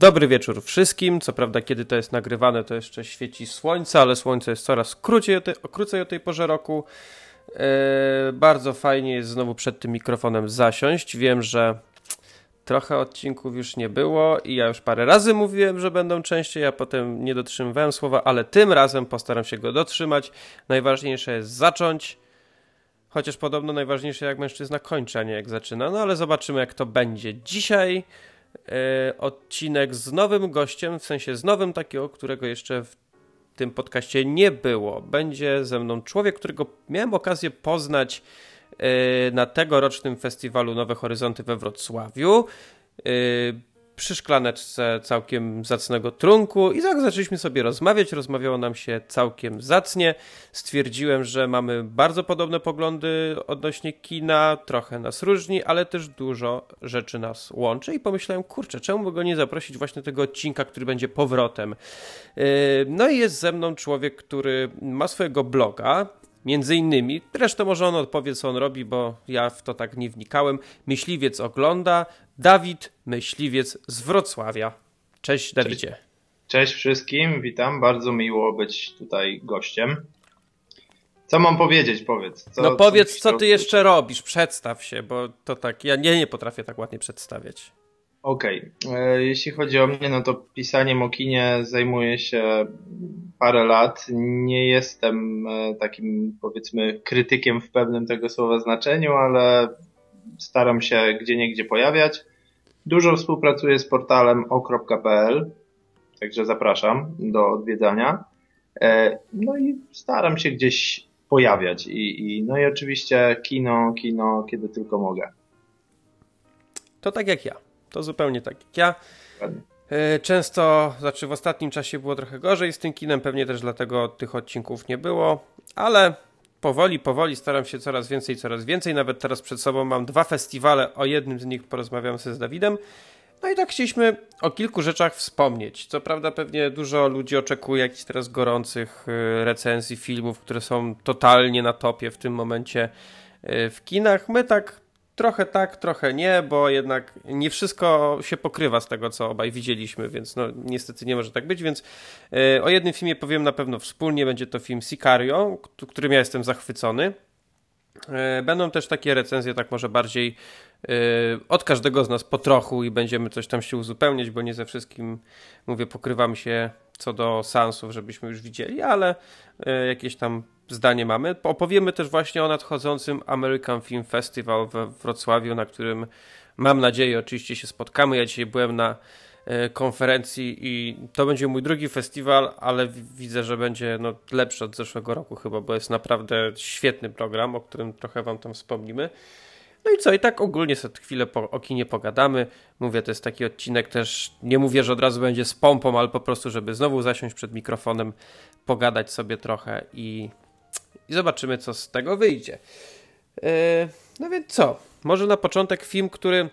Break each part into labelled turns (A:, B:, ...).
A: Dobry wieczór wszystkim. Co prawda, kiedy to jest nagrywane, to jeszcze świeci słońce, ale słońce jest coraz krócej o tej, krócej o tej porze roku. Yy, bardzo fajnie jest znowu przed tym mikrofonem zasiąść. Wiem, że trochę odcinków już nie było i ja już parę razy mówiłem, że będą częściej, a potem nie dotrzymywałem słowa, ale tym razem postaram się go dotrzymać. Najważniejsze jest zacząć. Chociaż podobno najważniejsze jak mężczyzna kończy, a nie jak zaczyna. No ale zobaczymy jak to będzie. Dzisiaj odcinek z nowym gościem, w sensie z nowym takiego, którego jeszcze w tym podcaście nie było. Będzie ze mną człowiek, którego miałem okazję poznać e, na tegorocznym festiwalu Nowe Horyzonty we Wrocławiu. Przy szklaneczce całkiem zacnego trunku i tak zaczęliśmy sobie rozmawiać, rozmawiało nam się całkiem zacnie. Stwierdziłem, że mamy bardzo podobne poglądy odnośnie kina, trochę nas różni, ale też dużo rzeczy nas łączy i pomyślałem, kurczę, czemu by go nie zaprosić właśnie tego odcinka, który będzie powrotem. Yy, no i jest ze mną człowiek, który ma swojego bloga, Między innymi, zresztą może on odpowie, co on robi, bo ja w to tak nie wnikałem. Myśliwiec ogląda, Dawid Myśliwiec z Wrocławia. Cześć Dawidzie.
B: Cześć, Cześć wszystkim, witam. Bardzo miło być tutaj gościem. Co mam powiedzieć, powiedz. Co,
A: no powiedz, co, co ty jeszcze robisz, przedstaw się, bo to tak, ja nie, nie potrafię tak ładnie przedstawiać.
B: Okej, okay. E, jeśli chodzi o mnie, no to pisaniem o kinie zajmuję się parę lat. Nie jestem e, takim, powiedzmy, krytykiem w pewnym tego słowa znaczeniu, ale staram się gdzie niegdzie pojawiać. Dużo współpracuję z portalem o.pl, także zapraszam do odwiedzania. E, no i staram się gdzieś pojawiać i, i no i oczywiście kino, kino, kiedy tylko mogę.
A: To tak jak ja. To zupełnie tak jak ja. E, często, znaczy w ostatnim czasie było trochę gorzej z tym kinem, pewnie też dlatego tych odcinków nie było, ale powoli, powoli staram się coraz więcej, coraz więcej. Nawet teraz przed sobą mam dwa festiwale, o jednym z nich porozmawiam sobie z Dawidem. No i tak chcieliśmy o kilku rzeczach wspomnieć. Co prawda pewnie dużo ludzi oczekuje jakichś teraz gorących e, recenzji filmów, które są totalnie na topie w tym momencie e, w kinach. My tak Trochę tak, trochę nie, bo jednak nie wszystko się pokrywa z tego, co obaj widzieliśmy, więc no niestety nie może tak być, więc yy, o jednym filmie powiem na pewno wspólnie, będzie to film Sicario, którym ja jestem zachwycony. Yy, będą też takie recenzje, tak może bardziej yy, od każdego z nas po trochu i będziemy coś tam się uzupełniać, bo nie ze wszystkim, mówię, pokrywam się co do sansów, żebyśmy już widzieli, ale jakieś tam zdanie mamy. Opowiemy też właśnie o nadchodzącym American Film Festival we Wrocławiu, na którym mam nadzieję oczywiście się spotkamy. Ja dzisiaj byłem na e, konferencji i to będzie mój drugi festiwal, ale widzę, że będzie no, lepszy od zeszłego roku chyba, bo jest naprawdę świetny program, o którym trochę wam tam wspomnimy. No i co, i tak ogólnie sobie chwilę po, o kinie pogadamy. Mówię, to jest taki odcinek też, nie mówię, że od razu będzie z pompą, ale po prostu, żeby znowu zasiąść przed mikrofonem, pogadać sobie trochę i i zobaczymy, co z tego wyjdzie. E, no więc co? Może na początek film, który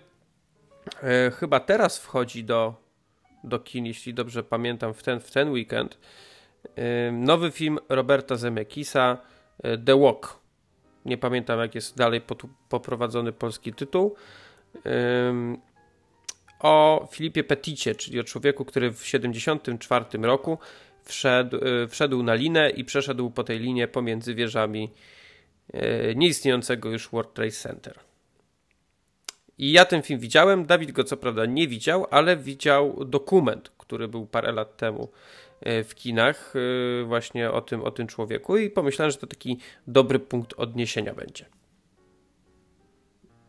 A: e, chyba teraz wchodzi do, do kin, jeśli dobrze pamiętam, w ten, w ten weekend. E, nowy film Roberta Zemeckisa, The Walk. Nie pamiętam, jak jest dalej poprowadzony polski tytuł. O Filipie Peticie, czyli o człowieku, który w 1974 roku wszedł, y, wszedł na linę i przeszedł po tej linie pomiędzy wieżami y, nieistniejącego już World Trade Center. I ja ten film widziałem. Dawid go co prawda nie widział, ale widział dokument, który był parę lat temu y, w kinach, właśnie o tym, o tym człowieku, i pomyślałem, że to taki dobry punkt odniesienia będzie.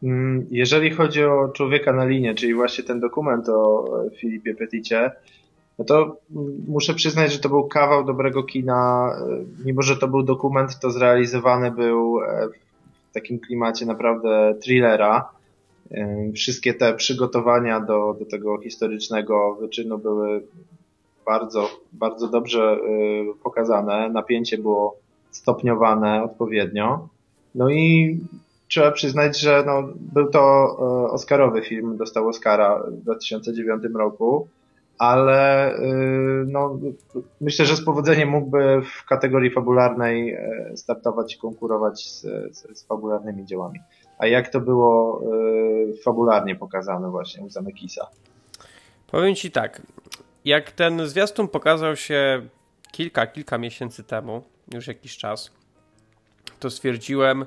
B: Mm, jeżeli chodzi o człowieka na linie, czyli właśnie ten dokument o Filipie Peticie, no to muszę przyznać, że to był kawał dobrego kina. Mimo, że to był dokument, to zrealizowany był e, w takim klimacie naprawdę thrillera. E, wszystkie te przygotowania do, do tego historycznego wyczynu były bardzo, bardzo dobrze e, pokazane. Napięcie było stopniowane odpowiednio. No i trzeba przyznać, że no, był to Oscarowy film, dostał Oscara w 2009 roku ale y, no, myślę, że z powodzeniem mógłby w kategorii fabularnej e, startować i konkurować z, z, z fabularnymi dziełami. A jak to było y, fabularnie pokazane właśnie u Zamekisa?
A: Powiem ci tak, jak ten zwiastun pokazał się kilka, kilka miesięcy temu, już jakiś czas, to stwierdziłem,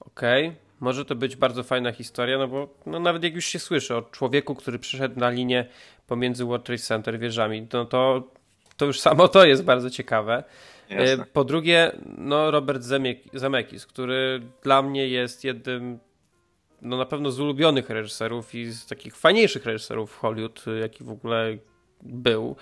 A: okej, okay, może to być bardzo fajna historia, no bo no nawet jak już się słyszy o człowieku, który przyszedł na linię pomiędzy World Trade Center wieżami, no to, to już samo to jest bardzo ciekawe. Jasne. Po drugie, no Robert Zemeckis, który dla mnie jest jednym no na pewno z ulubionych reżyserów i z takich fajniejszych reżyserów w Hollywood, jaki w ogóle był.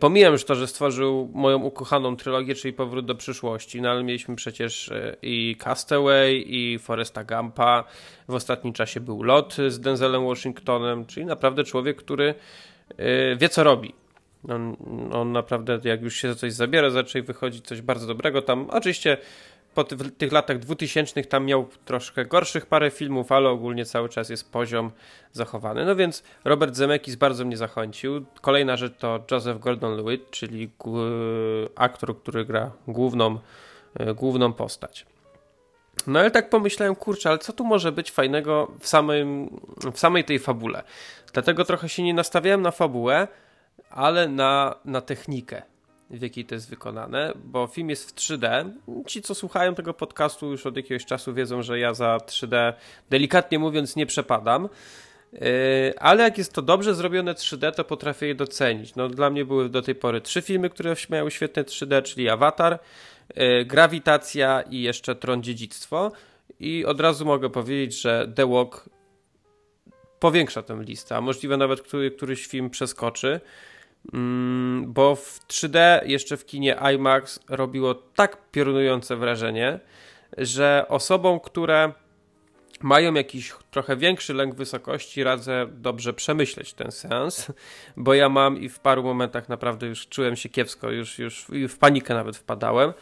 A: Pomijam już to, że stworzył moją ukochaną trylogię, czyli Powrót do przyszłości, no ale mieliśmy przecież e, i Castaway, i Foresta Gampa. W ostatnim czasie był Lot z Denzelem Washingtonem, czyli naprawdę człowiek, który e, wie co robi. On, on naprawdę, jak już się za coś zabiera, zacznie wychodzić coś bardzo dobrego. Tam oczywiście po tych latach 2000 tam miał troszkę gorszych parę filmów, ale ogólnie cały czas jest poziom zachowany. No więc Robert Zemeckis bardzo mnie zachęcił. Kolejna rzecz to Joseph Gordon-Levitt, czyli aktor, który gra główną, e, główną postać. No ale tak pomyślałem, kurczę, ale co tu może być fajnego w, samym, w samej tej fabule? Dlatego trochę się nie nastawiałem na fabułę, ale na, na technikę w jakiej to jest wykonane, bo film jest w 3D. Ci, co słuchają tego podcastu już od jakiegoś czasu wiedzą, że ja za 3D delikatnie mówiąc nie przepadam. Yy, ale jak jest to dobrze zrobione 3D, to potrafię je docenić. No, dla mnie były do tej pory trzy filmy, które miały świetne 3D, czyli Avatar, Grawitacja i jeszcze Tron Dziedzictwo. I od razu mogę powiedzieć, że The Walk powiększa tę listę, a możliwe nawet który, któryś film przeskoczy. Mm, bo w 3D jeszcze w kinie IMAX robiło tak piorunujące wrażenie, że osobom, które mają jakiś trochę większy lęk wysokości, radzę dobrze przemyśleć ten seans, bo ja mam i w paru momentach naprawdę już czułem się kiepsko, już, już w panikę nawet wpadałem.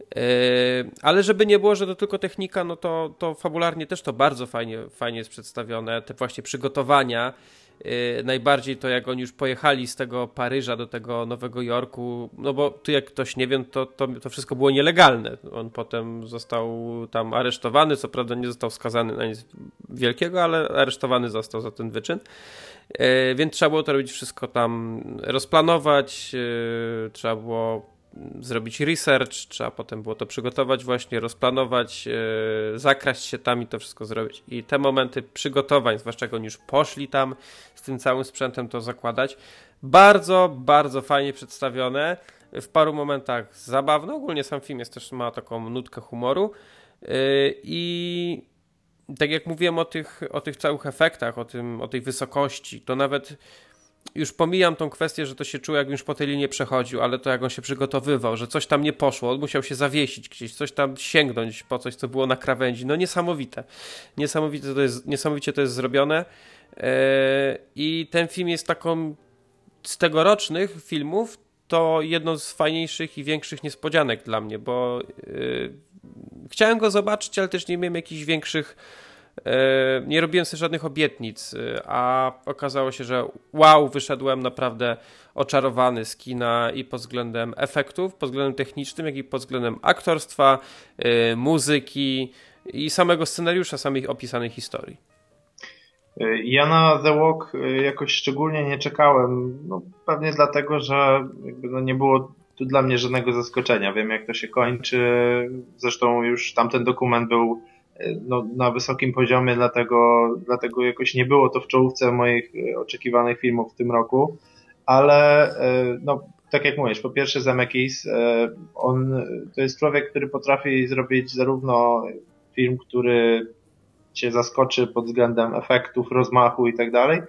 A: Yy, ale żeby nie było, że to tylko technika, no to, to fabularnie też to bardzo fajnie, fajnie jest przedstawione. Te właśnie przygotowania, najbardziej to jak oni już pojechali z tego Paryża do tego Nowego Jorku, no bo tu jak ktoś nie wie, to, to, to wszystko było nielegalne. On potem został tam aresztowany, co prawda nie został skazany na nic wielkiego, ale aresztowany został za ten wyczyn. Y, więc trzeba było to robić wszystko tam, rozplanować, y, trzeba było zrobić research, trzeba potem było to przygotować właśnie, rozplanować, yy, zakraść się tam i to wszystko zrobić. I te momenty przygotowań, zwłaszcza jak oni już poszli tam z tym całym sprzętem to zakładać, bardzo, bardzo fajnie przedstawione. W paru momentach zabawne. Ogólnie sam film jest też ma taką nutkę humoru. Yy, I tak jak mówiłem o tych, o tych całych efektach, o, tym, o tej wysokości, to nawet już pomijam tą kwestię, że to się czuło, jak już po tej linii przechodził, ale to jak on się przygotowywał, że coś tam nie poszło, on musiał się zawiesić gdzieś, coś tam sięgnąć po coś, co było na krawędzi. No niesamowite. Niesamowite to jest, niesamowicie to jest zrobione. Yy, I ten film jest taką z tegorocznych filmów to jedną z fajniejszych i większych niespodzianek dla mnie, bo yy, chciałem go zobaczyć, ale też nie miałem jakichś większych E, nie robiłem sobie żadnych obietnic, e, a okazało się, że wow, wyszedłem naprawdę oczarowany z kina i pod względem efektów, pod względem technicznym, jak i pod względem aktorstwa, e, muzyki i samego scenariusza, samych opisanych historii.
B: Ja na The Walk jakoś szczególnie nie czekałem, no pewnie dlatego, że jakby no nie było tu dla mnie żadnego zaskoczenia. Wiem jak to się kończy, zresztą już tamten dokument był no, na wysokim poziomie, dlatego, dlatego jakoś nie było to w czołówce moich e, oczekiwanych filmów w tym roku, ale e, no, tak jak mówisz, po pierwsze Zemeckis, e, on to jest człowiek, który potrafi zrobić zarówno film, który cię zaskoczy pod względem efektów, rozmachu i tak dalej,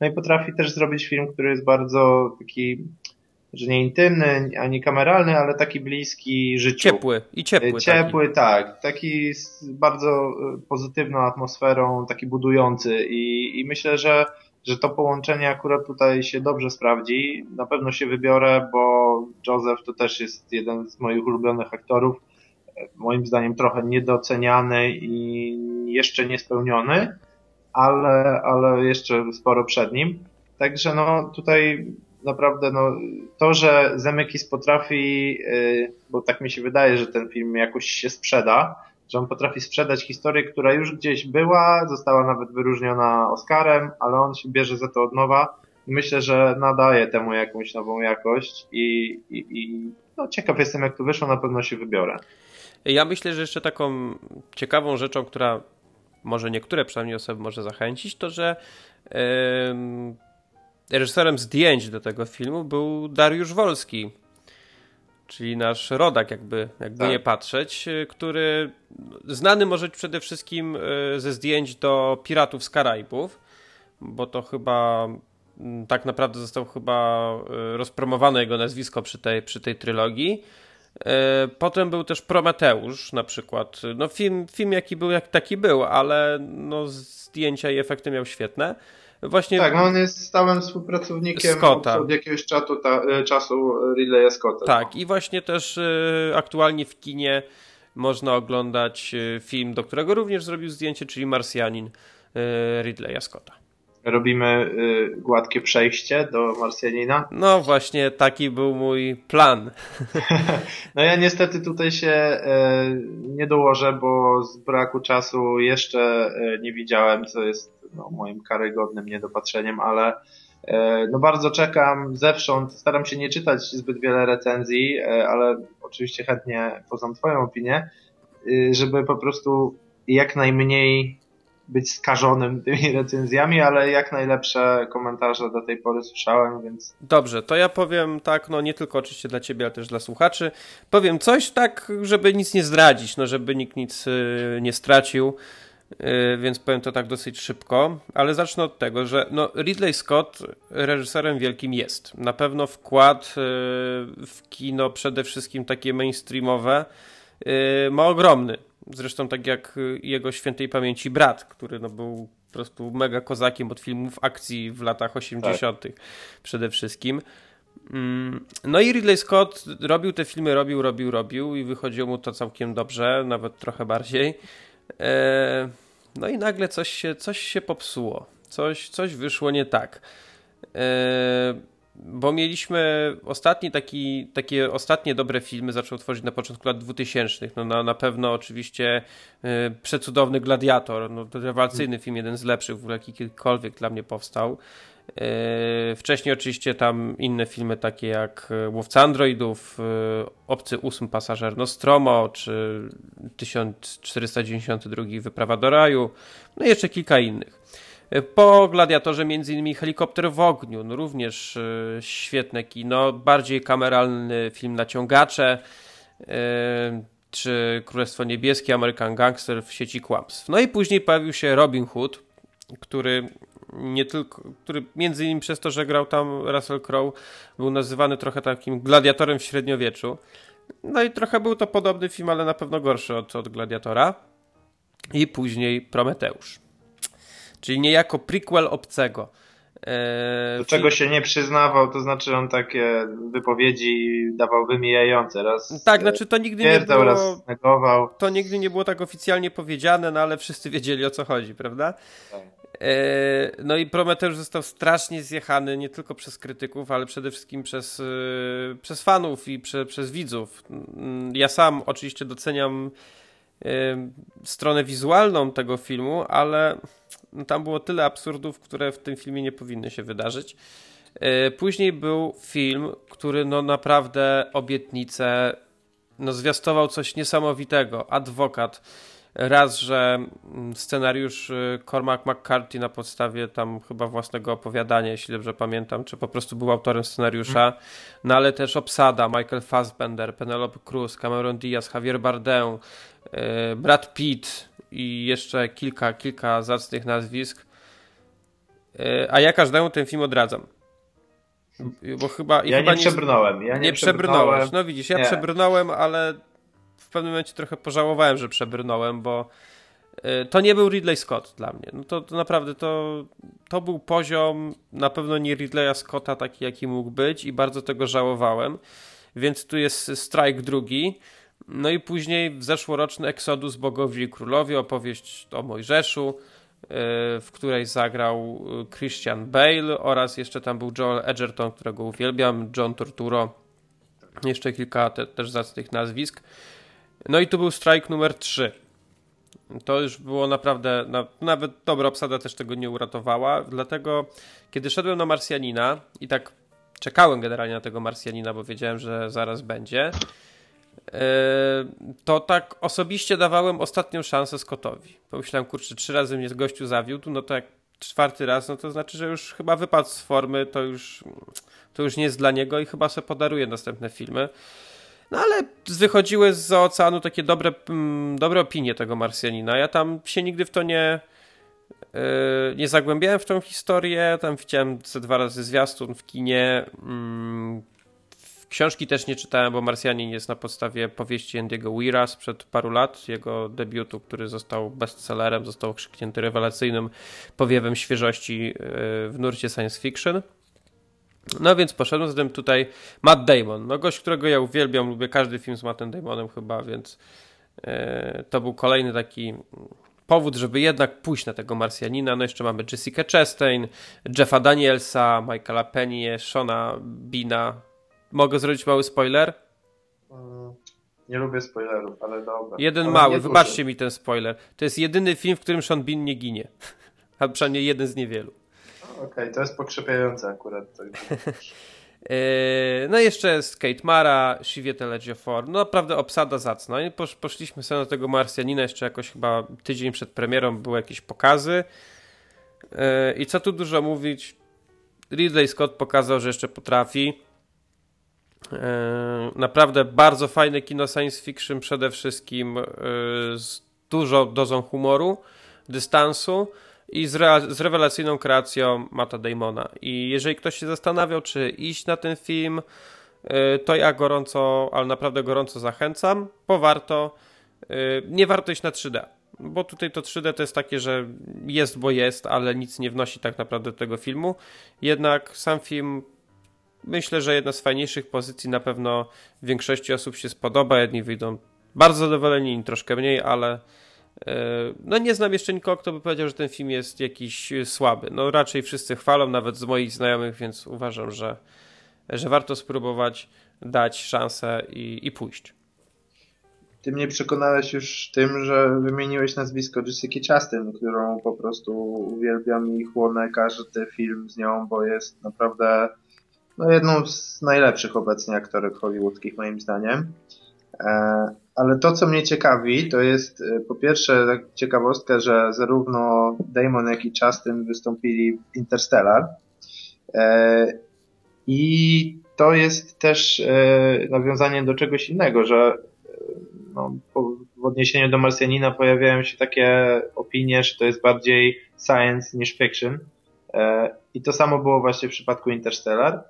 B: no i potrafi też zrobić film, który jest bardzo taki że nie intymny, ani kameralny, ale taki bliski życiu.
A: Ciepły i ciepły.
B: Ciepły, taki. tak. Taki z bardzo e, pozytywną atmosferą, taki budujący i, i myślę, że, że to połączenie akurat tutaj się dobrze sprawdzi. Na pewno się wybiorę, bo Joseph to też jest jeden z moich ulubionych aktorów. E, moim zdaniem trochę niedoceniany i jeszcze niespełniony, ale, ale jeszcze sporo przed nim. Także no tutaj naprawdę no, to, że Zemekis potrafi, y, bo tak mi się wydaje, że ten film jakoś się sprzeda, że on potrafi sprzedać historię, która już gdzieś była, została nawet wyróżniona Oscarem, ale on się bierze za to od nowa, Myślę, że nadaje temu jakąś nową jakość i, i, i no, ciekaw jestem, jak to wyszło, na pewno się wybiorę.
A: Ja myślę, że jeszcze taką ciekawą rzeczą, która może niektóre przynajmniej osoby może zachęcić, to że yy, reżyserem zdjęć do tego filmu był Dariusz Wolski, czyli nasz rodak, jakby, jakby tak. nie patrzeć, który znany może być przede wszystkim e, ze zdjęć do Piratów z Karaibów, bo to chyba tak naprawdę został chyba e, rozpromowane jego nazwisko przy tej, przy tej trylogii. Potem był też Prometeusz na przykład. No film, film jaki był, jak taki był, ale no zdjęcia i efekty miał świetne.
B: Właśnie tak, no on jest stałym współpracownikiem Scotta. Od, jakiegoś czatu, ta, e, czasu Ridleya Scotta.
A: Tak, i właśnie też y, aktualnie w kinie można oglądać film, do którego również zrobił zdjęcie, czyli Marsjanin y, Ridleya Scotta
B: robimy y, gładkie przejście do Marsjanina.
A: No właśnie, taki był mój plan.
B: no ja niestety tutaj się nie dołożę, bo z braku czasu jeszcze nie widziałem, co jest no, moim karygodnym niedopatrzeniem, ale no bardzo czekam zewsząd, staram się nie czytać zbyt wiele recenzji, ale oczywiście chętnie poznam twoją opinię, żeby po prostu jak najmniej być skażonym tymi recenzjami, ale jak najlepsze komentarze do tej pory słyszałem, więc...
A: Dobrze, to ja powiem tak, no nie tylko oczywiście dla ciebie, ale też dla słuchaczy. Powiem coś tak, żeby nic nie zdradzić, no żeby nikt nic nie stracił, więc powiem to tak dosyć szybko, ale zacznę od tego, że no Ridley Scott reżyserem wielkim jest. Na pewno wkład y, w kino przede wszystkim takie mainstreamowe ma ogromny Zresztą tak jak jego świętej pamięci brat, który no był po prostu mega kozakiem od filmów akcji w latach 80. Tak. przede wszystkim. Mm, no i Ridley Scott robił te filmy, robił, robił, robił i wychodziło mu to całkiem dobrze, nawet trochę bardziej. E, no i nagle coś się, coś się popsuło. Coś, coś wyszło nie tak. E, bo mieliśmy ostatni taki, takie ostatnie dobre filmy zaczął tworzyć na początku lat 2000. No na, na pewno oczywiście y, przecudowny Gladiator, no rewelacyjny film, jeden z lepszych w ogóle jaki kiedykolwiek dla mnie powstał. Y, wcześniej oczywiście tam inne filmy takie jak Łowca Androidów, y, Obcy Ósmy Pasażer Nostromo, czy 1492 Wyprawa do Raju, no i jeszcze kilka innych. Po Gladiatorze m.in. Helikopter w ogniu, no również świetne kino, bardziej kameralny film Naciągacze, czy Królestwo Niebieskie, American Gangster w sieci kłamstw. No i później pojawił się Robin Hood, który nie tylko, który między innymi przez to, że grał tam Russell Crowe, był nazywany trochę takim gladiatorem w średniowieczu. No i trochę był to podobny film, ale na pewno gorszy od, od Gladiatora. I później Prometeusz czyli niejako prequel obcego.
B: E, Do czego się nie przyznawał, to znaczy on takie wypowiedzi dawał wymijające. Raz
A: tak, znaczy to nigdy nie było,
B: raz negował.
A: To nigdy nie było tak oficjalnie powiedziane, no ale wszyscy wiedzieli o co chodzi, prawda? Tak. E, no i Prometeusz został strasznie zjechany nie tylko przez krytyków, ale przede wszystkim przez, e, przez fanów i prze, przez widzów. Ja sam oczywiście doceniam stronę wizualną tego filmu, ale tam było tyle absurdów, które w tym filmie nie powinny się wydarzyć. E, później był film, który no naprawdę obietnicę no zwiastował coś niesamowitego. Adwokat. Raz, że mm, scenariusz y, Cormac McCarthy na podstawie tam chyba własnego opowiadania, jeśli dobrze pamiętam, czy po prostu był autorem scenariusza, no ale też obsada Michael Fassbender, Penelope Cruz, Cameron Diaz, Javier Bardem, y, Brad Pitt i jeszcze kilka, kilka zacnych nazwisk. Y, a ja każdemu ten film odradzam. Bo chyba.
B: Ja
A: chyba
B: nie przebrnąłem. Ja nie,
A: nie przebrnąłeś. No widzisz, ja nie. przebrnąłem, ale w pewnym momencie trochę pożałowałem, że przebrnąłem, bo y, to nie był Ridley Scott dla mnie. No to, to naprawdę to, to był poziom na pewno nie Ridleya Scotta taki, jaki mógł być i bardzo tego żałowałem. Więc tu jest strajk drugi. No i później zeszłoroczny Exodus Bogowie i Królowie, opowieść o Mojżeszu, y, w której zagrał y, Christian Bale oraz jeszcze tam był Joel Edgerton, którego uwielbiam, John Torturo, jeszcze kilka te, też zacnych nazwisk. No i tu był strajk numer 3. to już było naprawdę, na, nawet dobra obsada też tego nie uratowała, dlatego kiedy szedłem na Marsjanina i tak czekałem generalnie na tego Marsjanina, bo wiedziałem, że zaraz będzie, e, to tak osobiście dawałem ostatnią szansę Scottowi. Pomyślałem, kurczę, trzy razy mnie z gościu zawiódł, no to jak czwarty raz, no to znaczy, że już chyba wypadł z formy, to już, to już nie jest dla niego i chyba sobie podaruje następne filmy. No ale wychodziły z oceanu takie dobre, mm, dobre opinie tego Marsjanina. Ja tam się nigdy w to nie, yy, nie zagłębiałem w tą historię. Tam widziałem ze dwa razy zwiastun w kinie. Mm, książki też nie czytałem, bo Marsjanin jest na podstawie powieści Andy'ego Weira sprzed paru lat, jego debiutu, który został bestsellerem, został krzyknięty rewelacyjnym powiewem świeżości yy, w nurcie science fiction. No więc poszedłem, zatem tutaj Matt Damon, no gość, którego ja uwielbiam, lubię każdy film z Mattem Damonem chyba, więc e, to był kolejny taki powód, żeby jednak pójść na tego Marsjanina. No jeszcze mamy Jessica Chastain, Jeffa Danielsa, Michaela Pennie, Shona Bina. Mogę zrobić mały spoiler?
B: Mm, nie lubię spoilerów, ale dobra.
A: Jeden ale mały, wybaczcie mi ten spoiler. To jest jedyny film, w którym Sean Bean nie ginie. A przynajmniej jeden z niewielu.
B: Okej, okay, to jest pokrzepiające akurat.
A: Yy, no jeszcze jest Kate Mara, Shiviete Ledgefor. No naprawdę obsada zacna. I posz, poszliśmy sobie na tego Marsjanina jeszcze jakoś chyba tydzień przed premierą były jakieś pokazy. Yy, I co tu dużo mówić, Ridley Scott pokazał, że jeszcze potrafi. Yy, naprawdę bardzo fajne kino science fiction przede wszystkim z dużą dozą humoru, dystansu i z, re, z rewelacyjną kreacją Mata Damona. I jeżeli ktoś się zastanawiał, czy iść na ten film, y, to ja gorąco, ale naprawdę gorąco zachęcam, bo warto. Y, nie warto iść na 3D, bo tutaj to 3D to jest takie, że jest, bo jest, ale nic nie wnosi tak naprawdę do tego filmu. Jednak sam film myślę, że jedna z fajniejszych pozycji na pewno większości osób się spodoba. Jedni wyjdą bardzo zadowoleni, troszkę mniej, ale no nie znam jeszcze nikogo, kto by powiedział, że ten film jest jakiś słaby. No raczej wszyscy chwalą, nawet z moich znajomych, więc uważam, że, że warto spróbować dać szansę i, i pójść.
B: Ty mnie przekonałeś już tym, że wymieniłeś nazwisko Jessica Chastain, którą po prostu uwielbiam i chłonę każdy film z nią, bo jest naprawdę no, jedną z najlepszych obecnie aktorek hollywoodzkich moim zdaniem. E, ale to, co mnie ciekawi, to jest e, po pierwsze tak ciekawostka, że zarówno Damon, jak i Chastain wystąpili w Interstellar. E, I to jest też nawiązanie do czegoś innego, że no, w odniesieniu do Marsjanina pojawiają się takie opinie, że to jest bardziej science niż fiction. I to samo było właśnie w przypadku Interstellar.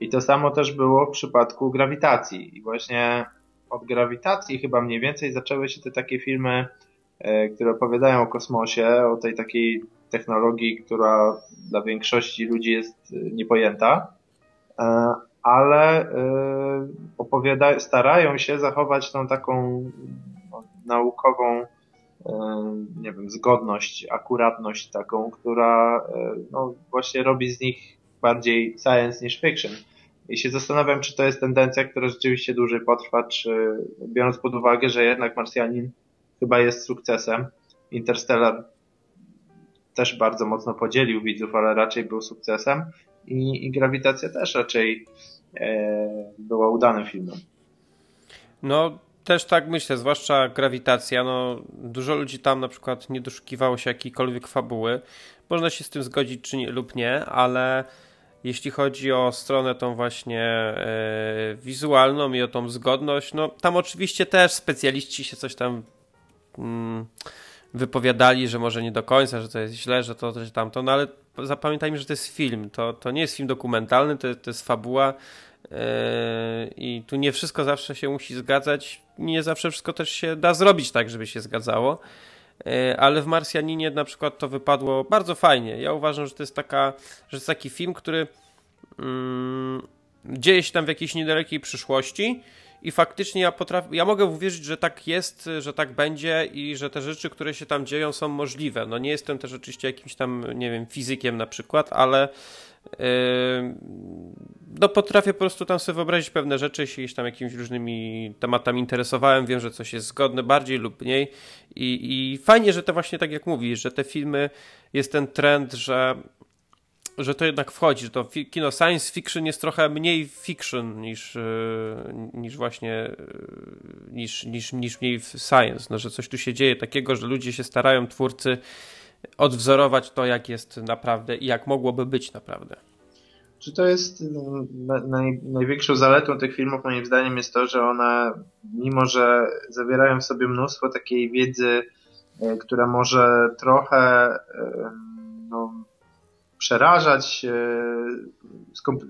B: I to samo też było w przypadku grawitacji. I właśnie od grawitacji chyba mniej więcej zaczęły się te takie filmy, e, które opowiadają o kosmosie, o tej takiej technologii, która dla większości ludzi jest e, niepojęta, e, ale starają się zachować tą taką no, naukową nie wiem, zgodność, akuratność taką, która no, właśnie robi z nich bardziej science niż fiction. I się zastanawiam, czy to jest tendencja, która rzeczywiście dłużej potrwa, czy biorąc pod uwagę, że jednak Marsjanin chyba jest sukcesem. Interstellar też bardzo mocno podzielił widzów, ale raczej był sukcesem. I, i Grawitacja też raczej e, była udanym filmem.
A: No, też tak myślę, zwłaszcza Grawitacja. No, dużo ludzi tam na przykład nie doszukiwało się jakiejkolwiek fabuły. Można się z tym zgodzić czy nie, lub nie, ale jeśli chodzi o stronę tą właśnie e, wizualną i o tą zgodność, no tam oczywiście też specjaliści się coś tam mm, wypowiadali, że może nie do końca, że to jest źle, że to, że tamto, no ale zapamiętajmy, że to jest film, to, to nie jest film dokumentalny, to, to jest fabuła e, i tu nie wszystko zawsze się musi zgadzać, nie zawsze wszystko też się da zrobić tak, żeby się zgadzało. E, ale w Marsjaninie na przykład to wypadło bardzo fajnie. Ja uważam, że to jest taka, że to jest taki film, który mm, dzieje się tam w jakiejś niedalekiej przyszłości i faktycznie ja potrafię, ja mogę uwierzyć, że tak jest, że tak będzie i że te rzeczy, które się tam dzieją są możliwe. No nie jestem też oczywiście jakimś tam, nie wiem, fizykiem na przykład, ale no potrafię po prostu tam sobie wyobrazić pewne rzeczy, się tam jakimiś różnymi tematami interesowałem, wiem, że coś jest zgodne bardziej lub mniej. I, i fajnie, że to właśnie tak jak mówisz, że te filmy, jest ten trend, że że to jednak wchodzi, że to kino science fiction jest trochę mniej fiction niż, e, niż właśnie e, niż, niż, niż mniej science, no, że coś tu się dzieje takiego, że ludzie się starają, twórcy odwzorować to, jak jest naprawdę i jak mogłoby być naprawdę.
B: Czy to jest no, naj, największą zaletą tych filmów moim zdaniem jest to, że one mimo, że zawierają w sobie mnóstwo takiej wiedzy, e, która może trochę no, przerażać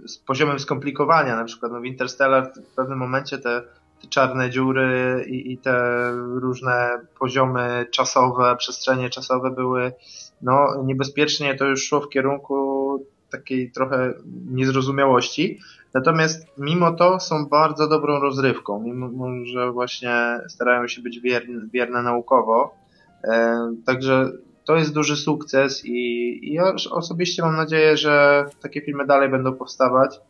B: z poziomem skomplikowania. Na przykład no, w Interstellar w pewnym momencie te czarne dziury i, i, te różne poziomy czasowe, przestrzenie czasowe były no, niebezpiecznie to już szło w kierunku takiej trochę niezrozumiałości. Natomiast mimo to są bardzo dobrą rozrywką, mimo że właśnie starają się być wierne, wierne naukowo. E, także to jest duży sukces i, i ja osobiście mam nadzieję, że takie filmy dalej będą powstawać,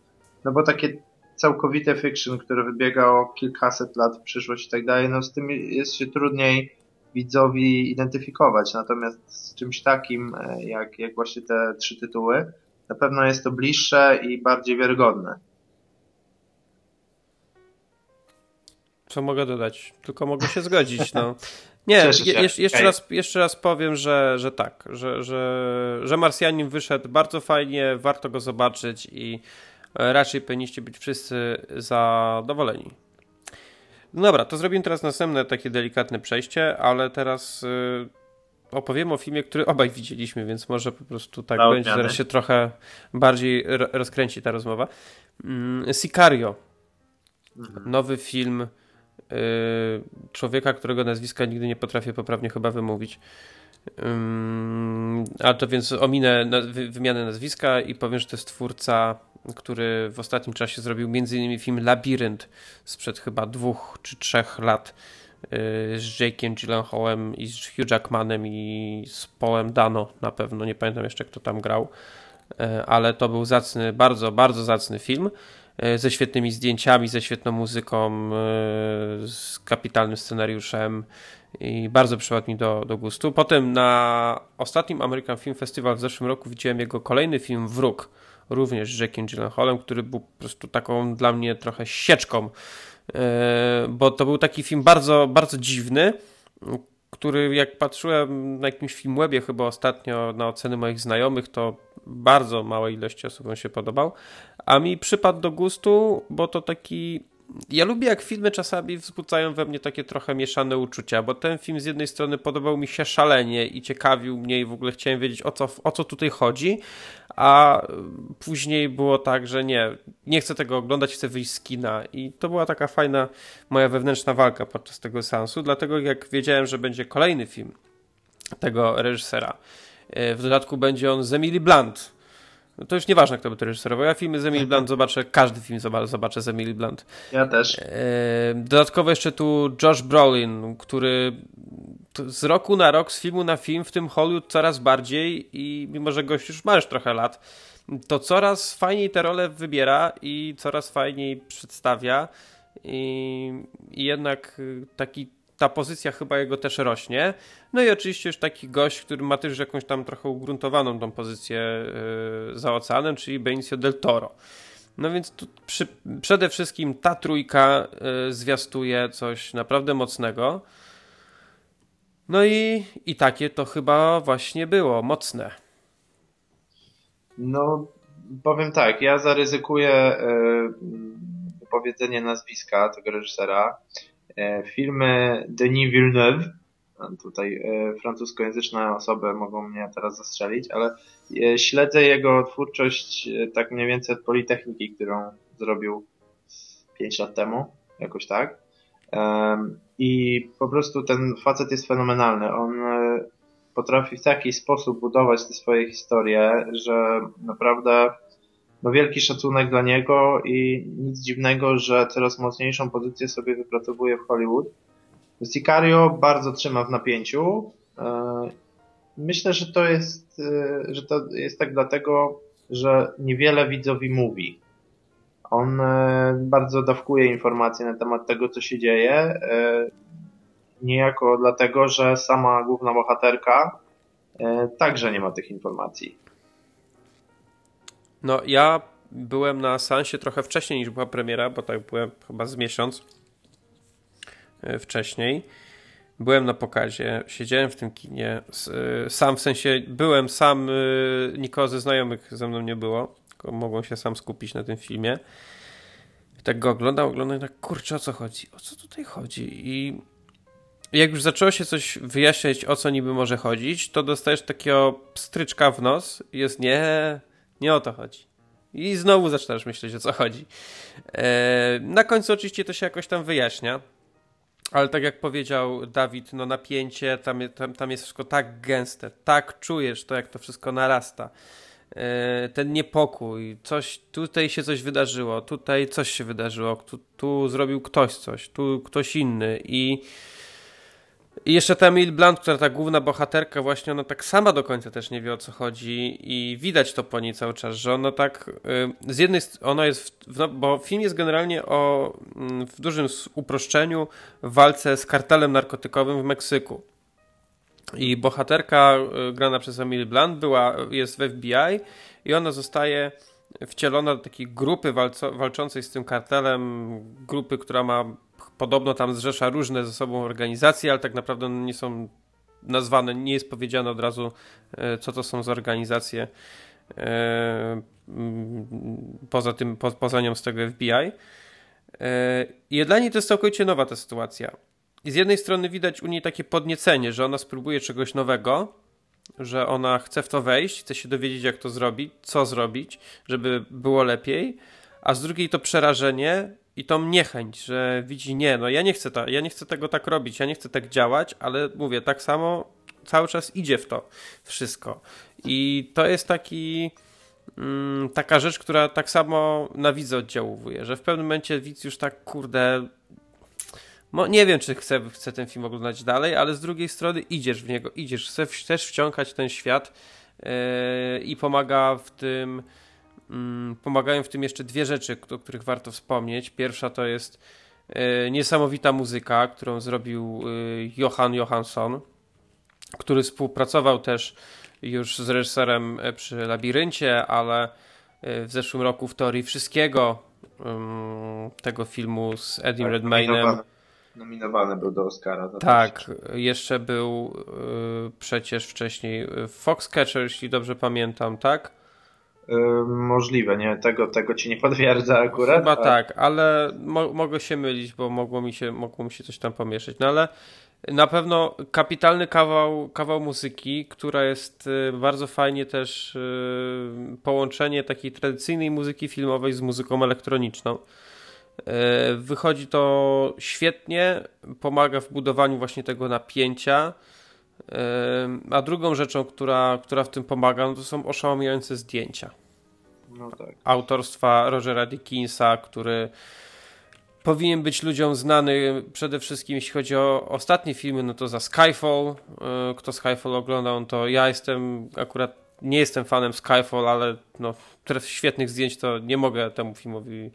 B: no bo takie całkowite fiction, które wybiega o kilkaset lat w przyszłość i tak dalej, no z tym jest się trudniej widzowi identyfikować. Natomiast z czymś takim, e, jak, jak właśnie te trzy tytuły, na pewno jest to bliższe i bardziej wiarygodne.
A: Co mogę dodać? Tylko mogę się zgodzić. No. Nie, je, jeszcze, raz, jeszcze raz powiem, że, że tak, że, że, że Marsjanin wyszedł bardzo fajnie, warto go zobaczyć i raczej powinniście być wszyscy zadowoleni. No dobra, to zrobimy teraz następne takie delikatne przejście, ale teraz y, opowiem o filmie, który obaj widzieliśmy, więc może po prostu tak Na będzie, zaraz się trochę bardziej rozkręci ta rozmowa. Mm, Sicario. Mhm. Nowy film y, człowieka, którego nazwiska nigdy nie potrafię poprawnie chyba wymówić. A to więc ominę wymianę nazwiska i powiem, że to jest twórca, który w ostatnim czasie zrobił m.in. film Labirynt sprzed chyba dwóch czy trzech lat Y, z Jake'iem Gyllenhaalem i z Hugh Jackmanem i z Paulem Dano na pewno, nie pamiętam jeszcze kto tam grał, y, ale to był zacny, bardzo, bardzo zacny film ze świetnymi zdjęciami, ze świetną muzyką, z kapitalnym scenariuszem i bardzo przypadł mi do, do gustu. Potem na ostatnim American Film Festival w zeszłym roku widziałem jego kolejny film Wróg, również z Jackiem Gyllenhaalem, który był po prostu taką dla mnie trochę sieczką E, bo to był taki film bardzo, bardzo dziwny, który jak patrzyłem na jakimś filmwebie chyba ostatnio na oceny moich znajomych, to bardzo małej ilości osób się podobał, a mi przypadł do gustu, bo to taki ja lubię, jak filmy czasami wzbudzają we mnie takie trochę mieszane uczucia, bo ten film z jednej strony podobał mi się szalenie i ciekawił mnie i w ogóle chciałem wiedzieć, o co, o co tutaj chodzi, a później było tak, że nie, nie chcę tego oglądać, chcę wyjść z kina. I to była taka fajna moja wewnętrzna walka podczas tego seansu, dlatego jak wiedziałem, że będzie kolejny film tego reżysera, e, w dodatku będzie on z Emily Blunt, to już nieważne, kto by to reżyserował. Ja filmy z Emily mhm. Blunt zobaczę, każdy film zobaczę z Emily Blunt.
B: Ja też. E,
A: dodatkowo jeszcze tu Josh Brolin, który z roku na rok, z filmu na film w tym Hollywood coraz bardziej i mimo, że gość już ma już trochę lat, to coraz fajniej te role wybiera i coraz fajniej przedstawia i, i jednak taki ta pozycja chyba jego też rośnie. No i oczywiście już taki gość, który ma też jakąś tam trochę ugruntowaną tą pozycję yy, za oceanem, czyli Benicio del Toro. No więc tu przy, przede wszystkim ta trójka yy, zwiastuje coś naprawdę mocnego. No i, i takie to chyba właśnie było, mocne.
B: No, powiem tak, ja zaryzykuję yy, powiedzenie nazwiska tego reżysera. E, filmy Denis Villeneuve, tutaj e, francuskojęzyczne osoby mogą mnie teraz zastrzelić, ale e, śledzę jego twórczość tak mniej więcej od Politechniki, którą zrobił 5 lat temu, jakoś tak. I po prostu ten facet jest fenomenalny. On potrafi w taki sposób budować te swoje historie, że naprawdę no wielki szacunek dla niego i nic dziwnego, że coraz mocniejszą pozycję sobie wypracowuje w Hollywood. Sicario bardzo trzyma w napięciu. E, myślę, że to jest, e, że to jest tak dlatego, że niewiele widzowi mówi. On bardzo dawkuje informacje na temat tego, co się dzieje. Niejako dlatego, że sama główna bohaterka także nie ma tych informacji.
A: No, ja byłem na Sansie trochę wcześniej niż była premiera, bo tak byłem chyba z miesiąc e, wcześniej. Byłem na pokazie, siedziałem w tym kinie. E, sam w sensie byłem sam, e, nikogo ze znajomych ze mną nie było, tylko mogłem się sam skupić na tym filmie. I tak go oglądam, oglądam i tak, kurczę, o co chodzi? O co tutaj chodzi? I jak już zaczęło się coś wyjaśniać, o co niby może chodzić, to dostajesz takiego stryczka w nos. Jest nie, nie o to chodzi. I znowu zaczynasz myśleć, o co chodzi. E, na końcu oczywiście to się jakoś tam wyjaśnia. Ale tak jak powiedział Dawid, no napięcie, tam, tam, tam jest wszystko tak gęste, tak czujesz to, jak to wszystko narasta. E, ten niepokój, coś, tutaj się coś wydarzyło, tutaj coś się wydarzyło, tu, tu zrobił ktoś coś, tu ktoś inny i i jeszcze ta Emil Blunt, która ta główna bohaterka, właśnie ona tak sama do końca też nie wie o co chodzi i widać to po niej cały czas, że ona tak y, z jednej strony, ona jest, w, no, bo film jest generalnie o mm, w dużym uproszczeniu walce z kartelem narkotykowym w Meksyku. I bohaterka y, grana przez Emily Blunt była, jest w FBI i ona zostaje wcielona do takiej grupy walco, walczącej z tym kartelem, grupy, która ma podobno tam zrzesza różne ze sobą organizacje, ale tak naprawdę nie są nazwane, nie jest powiedziane od razu, e, co to są za organizacje e, poza tym, po, poza nią z tego FBI. E, I dla niej to jest całkowicie nowa ta sytuacja. I z jednej strony widać u niej takie podniecenie, że ona spróbuje czegoś nowego, że ona chce w to wejść, chce się dowiedzieć, jak to zrobić, co zrobić, żeby było lepiej, a z drugiej to przerażenie, i tą niechęć, że widzi, nie, no ja nie chcę, ja nie chcę tego tak robić, ja nie chcę tak działać, ale mówię, tak samo cały czas idzie w to wszystko. I to jest taki mm, taka rzecz, która tak samo na widza oddziałuje, że w pewnym momencie widz już tak, kurde, nie wiem, czy chcę, ten film oglądać dalej, ale z drugiej strony idziesz w niego, idziesz, chcesz wciągać ten świat yy, i pomaga w tym pomagają w tym jeszcze dwie rzeczy, o których warto wspomnieć. Pierwsza to jest e, niesamowita muzyka, którą zrobił e, Johan Johansson, który współpracował też już z reżyserem e, przy Labiryncie, ale w zeszłym roku w teorii wszystkiego tego filmu z Edim tak, Redmaynem.
B: Nominowany był do Oscara.
A: tak, jeszcze był przecież wcześniej Foxcatcher, jeśli dobrze pamiętam, tak?
B: Możliwe, nie? Tego, tego ci nie potwierdza akurat.
A: Chyba tak, ale mo mogę się mylić, bo mogło mi się, mogło mi się coś tam pomieszać. No ale na pewno kapitalny kawał, kawał muzyki, która jest y, bardzo fajnie też y, połączenie takiej tradycyjnej muzyki filmowej z muzyką elektroniczną. Y, wychodzi to świetnie, pomaga w budowaniu właśnie tego napięcia. A drugą rzeczą, która, która w tym pomaga, no to są oszałamiające zdjęcia.
B: No tak.
A: Autorstwa Rogera Dickinsa, który powinien być ludziom znany przede wszystkim jeśli chodzi o ostatnie filmy, no to za Skyfall. E, kto Skyfall oglądał, to ja jestem akurat nie jestem fanem Skyfall, ale no, świetnych zdjęć to nie mogę temu filmowi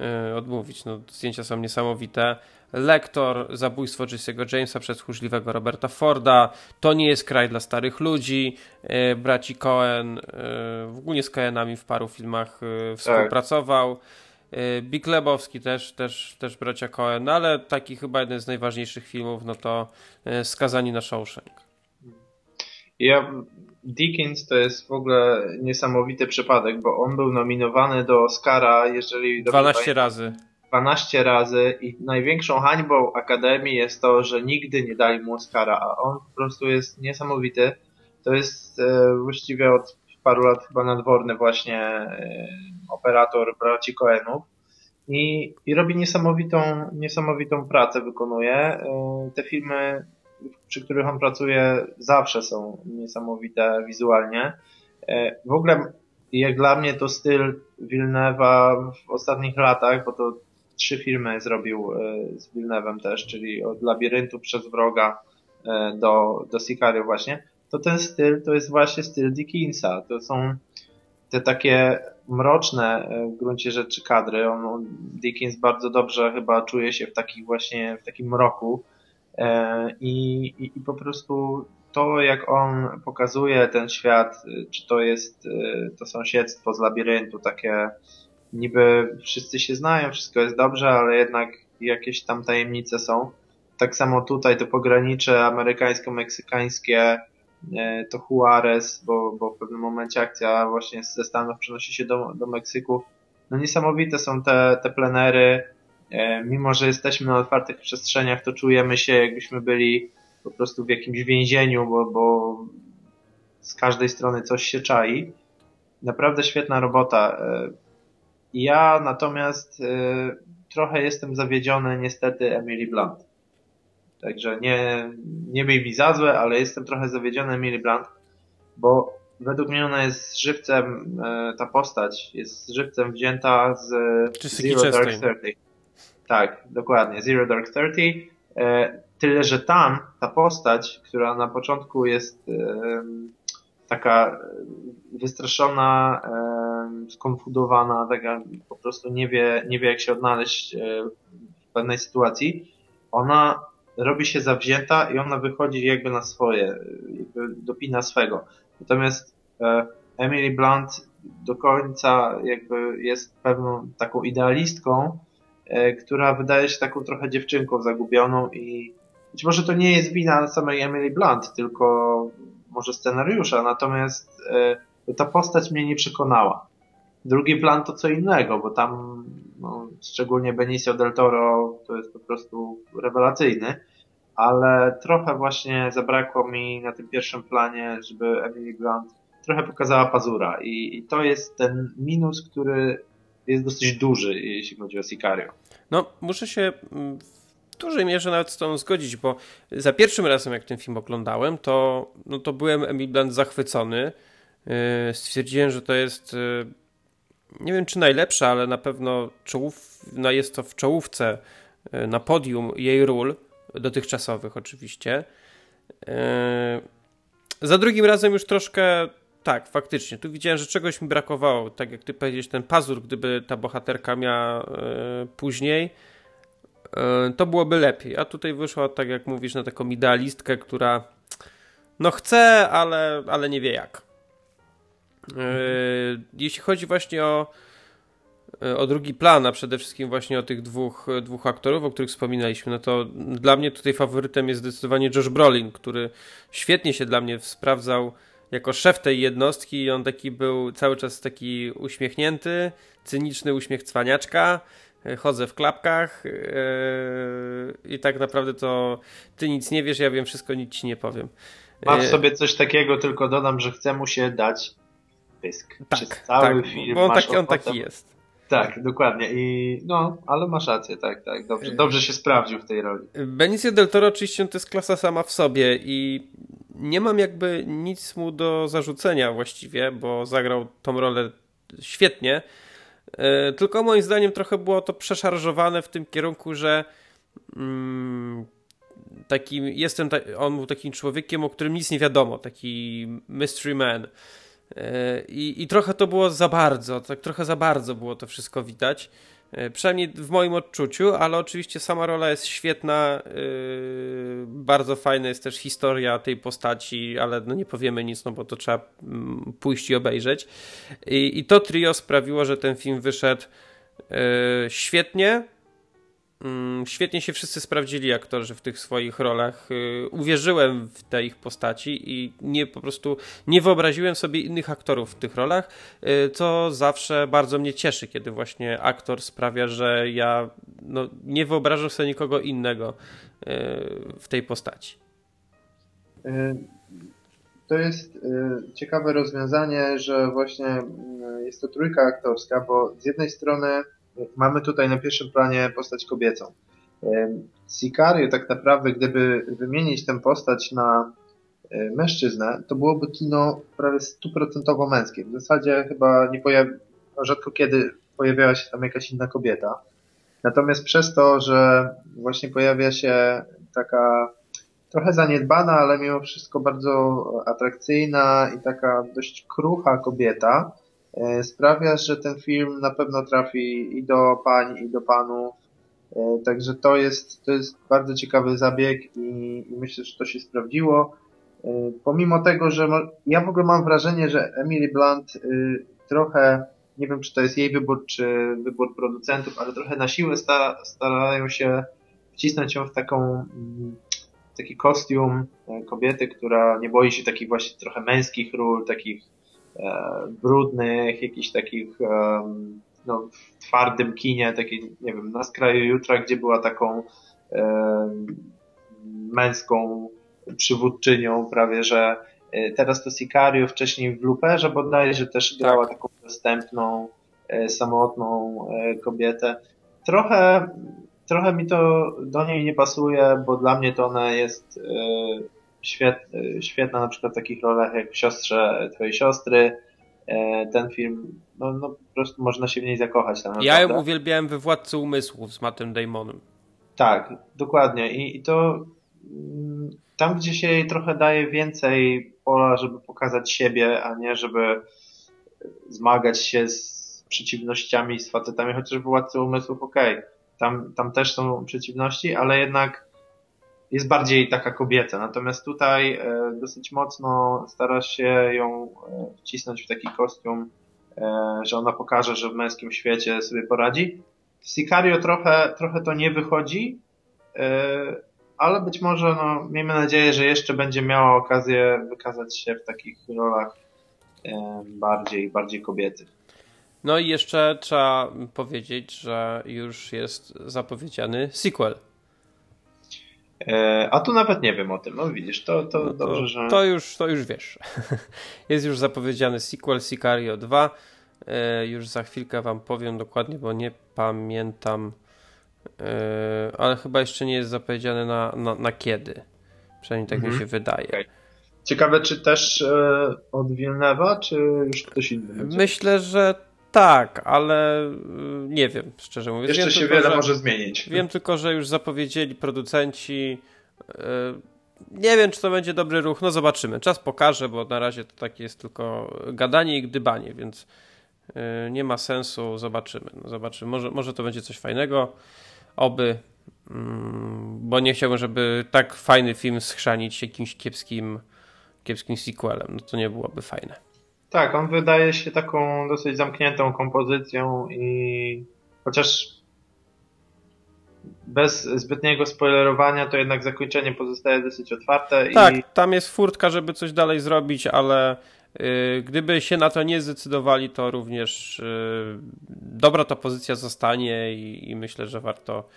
A: e, odmówić. No, zdjęcia są niesamowite. Lektor, zabójstwo Jesse'ego Jamesa przez tchórzliwego Roberta Forda, To nie jest kraj dla starych ludzi, e, braci Cohen, e, w ogóle z Cohenami w paru filmach e, współpracował. Big Lebowski też, też, też bracia Cohen, no ale taki chyba jeden z najważniejszych filmów, no to Skazani na Shawshank.
B: Ja, Dickens to jest w ogóle niesamowity przypadek, bo on był nominowany do Oscara, jeżeli...
A: 12 razy.
B: 12 razy i największą hańbą Akademii jest to, że nigdy nie dali mu Oscara, a on po prostu jest niesamowity. To jest e, właściwie od paru lat chyba nadworny właśnie e, operator braci Coenów i, i robi niesamowitą, niesamowitą pracę, wykonuje. E, te filmy, przy których on pracuje zawsze są niesamowite wizualnie. E, w ogóle jak dla mnie to styl Wilnewa w ostatnich latach, bo to trzy filmy zrobił e, z Villeneuve'em też, czyli od Labiryntu przez Wroga e, do, do Sicario właśnie, to ten styl to jest właśnie styl Dickinsa. To są te takie mroczne w gruncie rzeczy kadry. On, Dickens bardzo dobrze chyba czuje się w takich właśnie, w takim mroku i, i, i po prostu to, jak on pokazuje ten świat, czy to jest to sąsiedztwo z labiryntu, takie niby wszyscy się znają, wszystko jest dobrze, ale jednak jakieś tam tajemnice są. Tak samo tutaj to pogranicze amerykańsko-meksykańskie, e, to Juarez, bo, bo w pewnym momencie akcja właśnie ze Stanów przenosi się do, do Meksyku. No niesamowite są te, te plenery. E, mimo, że jesteśmy na otwartych przestrzeniach, to czujemy się jakbyśmy byli po prostu w jakimś więzieniu, bo, bo z każdej strony coś się czai. Naprawdę świetna robota. Ja natomiast trochę jestem zawiedziony niestety Emily Blunt. Także nie, nie miej mi za złe, ale jestem trochę zawiedziony Emily Blunt, bo według mnie ona jest żywcem, e, ta postać jest żywcem wzięta z
A: Zero Dark Thirty.
B: Tak, dokładnie, Zero Dark Thirty. E, tyle, że tam ta postać, która na początku jest taka wystraszona, skonfudowana, taka po prostu nie wie, nie wie jak się odnaleźć e, w pewnej sytuacji, ona robi się zawzięta i ona wychodzi jakby na swoje, jakby dopina swego. Natomiast e, Emily Blunt do końca jakby jest pewną taką idealistką, e, która wydaje się taką trochę dziewczynką zagubioną i być może to nie jest wina samej Emily Blunt, tylko może scenariusza, natomiast e, ta postać mnie nie przekonała. Drugi plan to co innego, bo tam no, szczególnie Benicio del Toro to jest po prostu rewelacyjny, ale trochę właśnie zabrakło mi na tym pierwszym planie, żeby Emily Blunt trochę pokazała pazura i, i to jest ten minus, który jest dosyć duży, jeśli chodzi o Sicario.
A: No, muszę się mm, dużej mierze nawet z tą zgodzić, bo za pierwszym razem, jak ten film oglądałem, to, no to byłem Emily Blunt zachwycony. Yy, stwierdziłem, że to jest yy, nie wiem czy najlepsza, ale na pewno czołów, no jest to w czołówce yy, na podium jej ról, dotychczasowych oczywiście. Za drugim razem już troszkę tak, faktycznie. Tu widziałem, że czegoś mi brakowało. Tak jak ty powiedziałeś, ten pazur, gdyby ta bohaterka miała później, E, to byłoby lepiej. A tutaj wyszła, tak jak mówisz, na taką idealistkę, która no chce, ale, ale nie wie jak. Mhm. Jeśli chodzi właśnie o, e, o drugi plan, a przede wszystkim właśnie o tych dwóch, dwóch aktorów, o których wspominaliśmy, no to dla mnie tutaj faworytem jest zdecydowanie Josh Brolin, który świetnie się dla mnie sprawdzał jako szef tej jednostki i on taki był cały czas taki uśmiechnięty, cyniczny uśmiech cwaniaczka, chodzę w klapkach yy, i tak naprawdę to ty nic nie wiesz, ja wiem wszystko, nic ci nie powiem.
B: Ma w yy, sobie coś takiego, tylko dodam, że chce mu się dać pysk.
A: Tak, Przez cały tak, film. Bo on taki, on taki jest.
B: Tak, dokładnie. I no, ale masz rację, tak, tak. Dobrze, dobrze się sprawdził w tej roli.
A: Benicio del Toro oczywiście to jest klasa sama w sobie i nie mam jakby nic mu do zarzucenia właściwie, bo zagrał tą rolę świetnie. E, tylko moim zdaniem trochę było to przeszarżowane w tym kierunku, że mm, jestem, on był takim człowiekiem, o którym nic nie wiadomo, taki mystery man. E, I, I trochę to było za bardzo, tak trochę za bardzo było to wszystko widać. E, przynajmniej w moim odczuciu, ale oczywiście sama rola jest świetna. Yy, bardzo fajna jest też historia tej postaci, ale no nie powiemy nic, no bo to trzeba mm, pójść i obejrzeć. I, i to trio sprawiło, że ten film wyszedł yy, świetnie. Mm, świetnie się wszyscy sprawdzili aktorzy w tych swoich rolach. Y, uwierzyłem w te ich postaci i nie po prostu nie wyobraziłem sobie innych aktorów w tych rolach, y, co zawsze bardzo mnie cieszy, kiedy właśnie aktor sprawia, że ja no, nie wyobrażam sobie nikogo innego y, w tej postaci.
B: To jest ciekawe rozwiązanie, że właśnie jest to trójka aktorska, bo z jednej strony mamy tutaj na pierwszym planie postać kobiecą. Sicario tak naprawdę, gdyby wymienić tę postać na e, mężczyznę, to byłoby kino prawie stuprocentowo męskie. W zasadzie chyba nie pojawi... rzadko kiedy pojawiała się tam jakaś inna kobieta. Natomiast przez to, że właśnie pojawia się taka trochę zaniedbana, ale mimo wszystko bardzo atrakcyjna i taka dość krucha kobieta, sprawia, że ten film na pewno trafi i do pań, i do panów. Także to jest, to jest bardzo ciekawy zabieg i, i myślę, że to się sprawdziło. Pomimo tego, że ja w ogóle mam wrażenie, że Emily Blunt trochę nie wiem czy to jest jej wybór, czy wybór producentów, ale trochę na siłę starają się wcisnąć ją w taką mm, taki kostium e, kobiety, która nie boi się takich właśnie trochę męskich ról, takich e, brudnych, jakichś takich e, no, w twardym kinie, takiej, nie wiem, na skraju jutra, gdzie była taką e, męską przywódczynią prawie, że e, teraz to Sicario, wcześniej w Luperze bodajże też grała tak. taką dostępną, e, samotną kobietę. Trochę trochę mi to do niej nie pasuje, bo dla mnie to ona jest e, e, świetna na przykład w takich rolach jak w siostrze twojej siostry. E, ten film, no, no po prostu można się w niej zakochać. Tam
A: ja ją uwielbiałem we Władcy Umysłów z Mattem Damonem.
B: Tak, dokładnie. I, i to mm, tam, gdzie się jej trochę daje więcej pola, żeby pokazać siebie, a nie żeby zmagać się z przeciwnościami, z facetami, chociaż w Władcy Umysłów okej. Okay tam, tam też są przeciwności, ale jednak jest bardziej taka kobieta. Natomiast tutaj e, dosyć mocno stara się ją e, wcisnąć w taki kostium, e, że ona pokaże, że w męskim świecie sobie poradzi. W Sicario trochę, trochę to nie wychodzi, ale być może, no, miejmy nadzieję, że jeszcze będzie miała okazję wykazać się w takich rolach bardziej, bardziej kobiety.
A: No i jeszcze trzeba powiedzieć, że już jest zapowiedziany sequel.
B: E, a tu nawet nie wiem o tym. No widzisz, to, to, no to dobrze, że.
A: To już, to już wiesz. jest już zapowiedziany sequel Sicario 2. E, już za chwilkę Wam powiem dokładnie, bo nie pamiętam. E, ale chyba jeszcze nie jest zapowiedziany na, na, na kiedy. Przynajmniej tak mhm. mi się wydaje. Okay.
B: Ciekawe, czy też od Wilnewa, czy już ktoś inny?
A: Myślę, że tak, ale y, nie wiem, szczerze mówiąc.
B: Jeszcze
A: wiem
B: się tylko, wiele że, może zmienić.
A: Wiem tylko, że już zapowiedzieli producenci. Y, nie wiem, czy to będzie dobry ruch. No zobaczymy. Czas pokaże, bo na razie to takie jest tylko gadanie i gdybanie, więc y, nie ma sensu. Zobaczymy. No, zobaczymy. Może, może to będzie coś fajnego. Oby. Mm, bo nie chciałbym, żeby tak fajny film schrzanić jakimś kiepskim, kiepskim sequelem. No to nie byłoby fajne.
B: Tak, on wydaje się taką dosyć zamkniętą kompozycją i chociaż bez zbytniego spoilerowania, to jednak zakończenie pozostaje dosyć otwarte.
A: Tak, i... tam jest furtka, żeby coś dalej zrobić, ale yy, gdyby się na to nie zdecydowali, to również yy, dobra ta pozycja zostanie i, i myślę, że warto,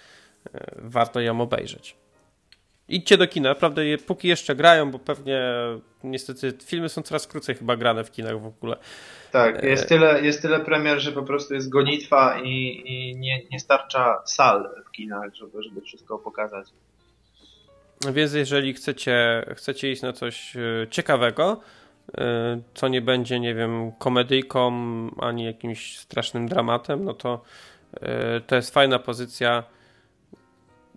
A: yy, warto ją obejrzeć. Idźcie do kina, naprawdę póki jeszcze grają, bo pewnie niestety filmy są coraz krócej chyba grane w kinach w ogóle.
B: Tak, jest tyle, jest tyle premier, że po prostu jest gonitwa i, i nie, nie starcza sal w kinach, żeby, żeby wszystko pokazać.
A: Więc jeżeli chcecie, chcecie iść na coś e, ciekawego, e, co nie będzie, nie wiem, komedyjką ani jakimś strasznym dramatem, no to e, to jest fajna pozycja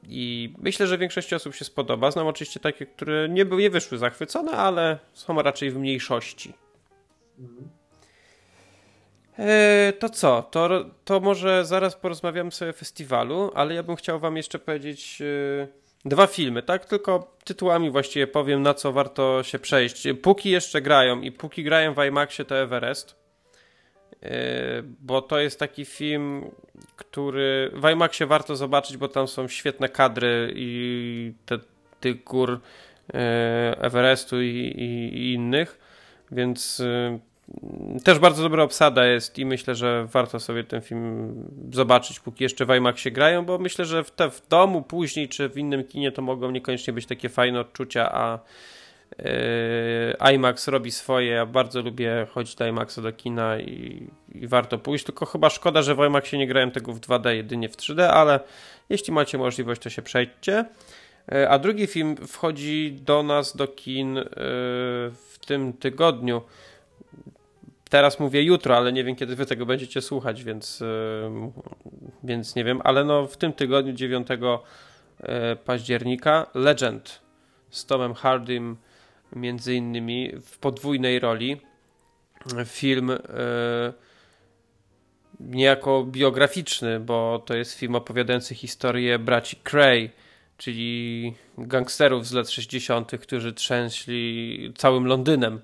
A: i myślę, że większości osób się spodoba. Znam oczywiście takie, które nie, nie wyszły zachwycone, ale są raczej w mniejszości. E, to co? To, to może zaraz porozmawiamy sobie o festiwalu, ale ja bym chciał Wam jeszcze powiedzieć e, dwa filmy, tak? Tylko tytułami właściwie powiem, na co warto się przejść. Póki jeszcze grają i póki grają w IMAXie, to Everest. E, bo to jest taki film, który w IMAXie warto zobaczyć, bo tam są świetne kadry i te, tych gór e, Everestu i, i, i innych, więc e, też bardzo dobra obsada jest i myślę, że warto sobie ten film zobaczyć, póki jeszcze w IMAXie grają, bo myślę, że w, te, w domu później czy w innym kinie to mogą niekoniecznie być takie fajne odczucia, a Yy, IMAX robi swoje. Ja bardzo lubię chodzić do IMAXa do kina i, i, warto pójść. Tylko chyba szkoda, że w IMAXie nie grałem tego w 2D, jedynie w 3D, ale jeśli macie możliwość, to się przejdźcie. Yy, a drugi film wchodzi do nas do kin yy, w tym tygodniu. Teraz mówię jutro, ale nie wiem kiedy wy tego będziecie słuchać, więc, więc nie wiem, ale no w tym tygodniu 9 października Legend z Tomem Hardym między innymi w podwójnej roli film e, niejako biograficzny, bo to jest film opowiadający historię braci Cray, czyli gangsterów z lat 60., którzy trzęśli całym Londynem.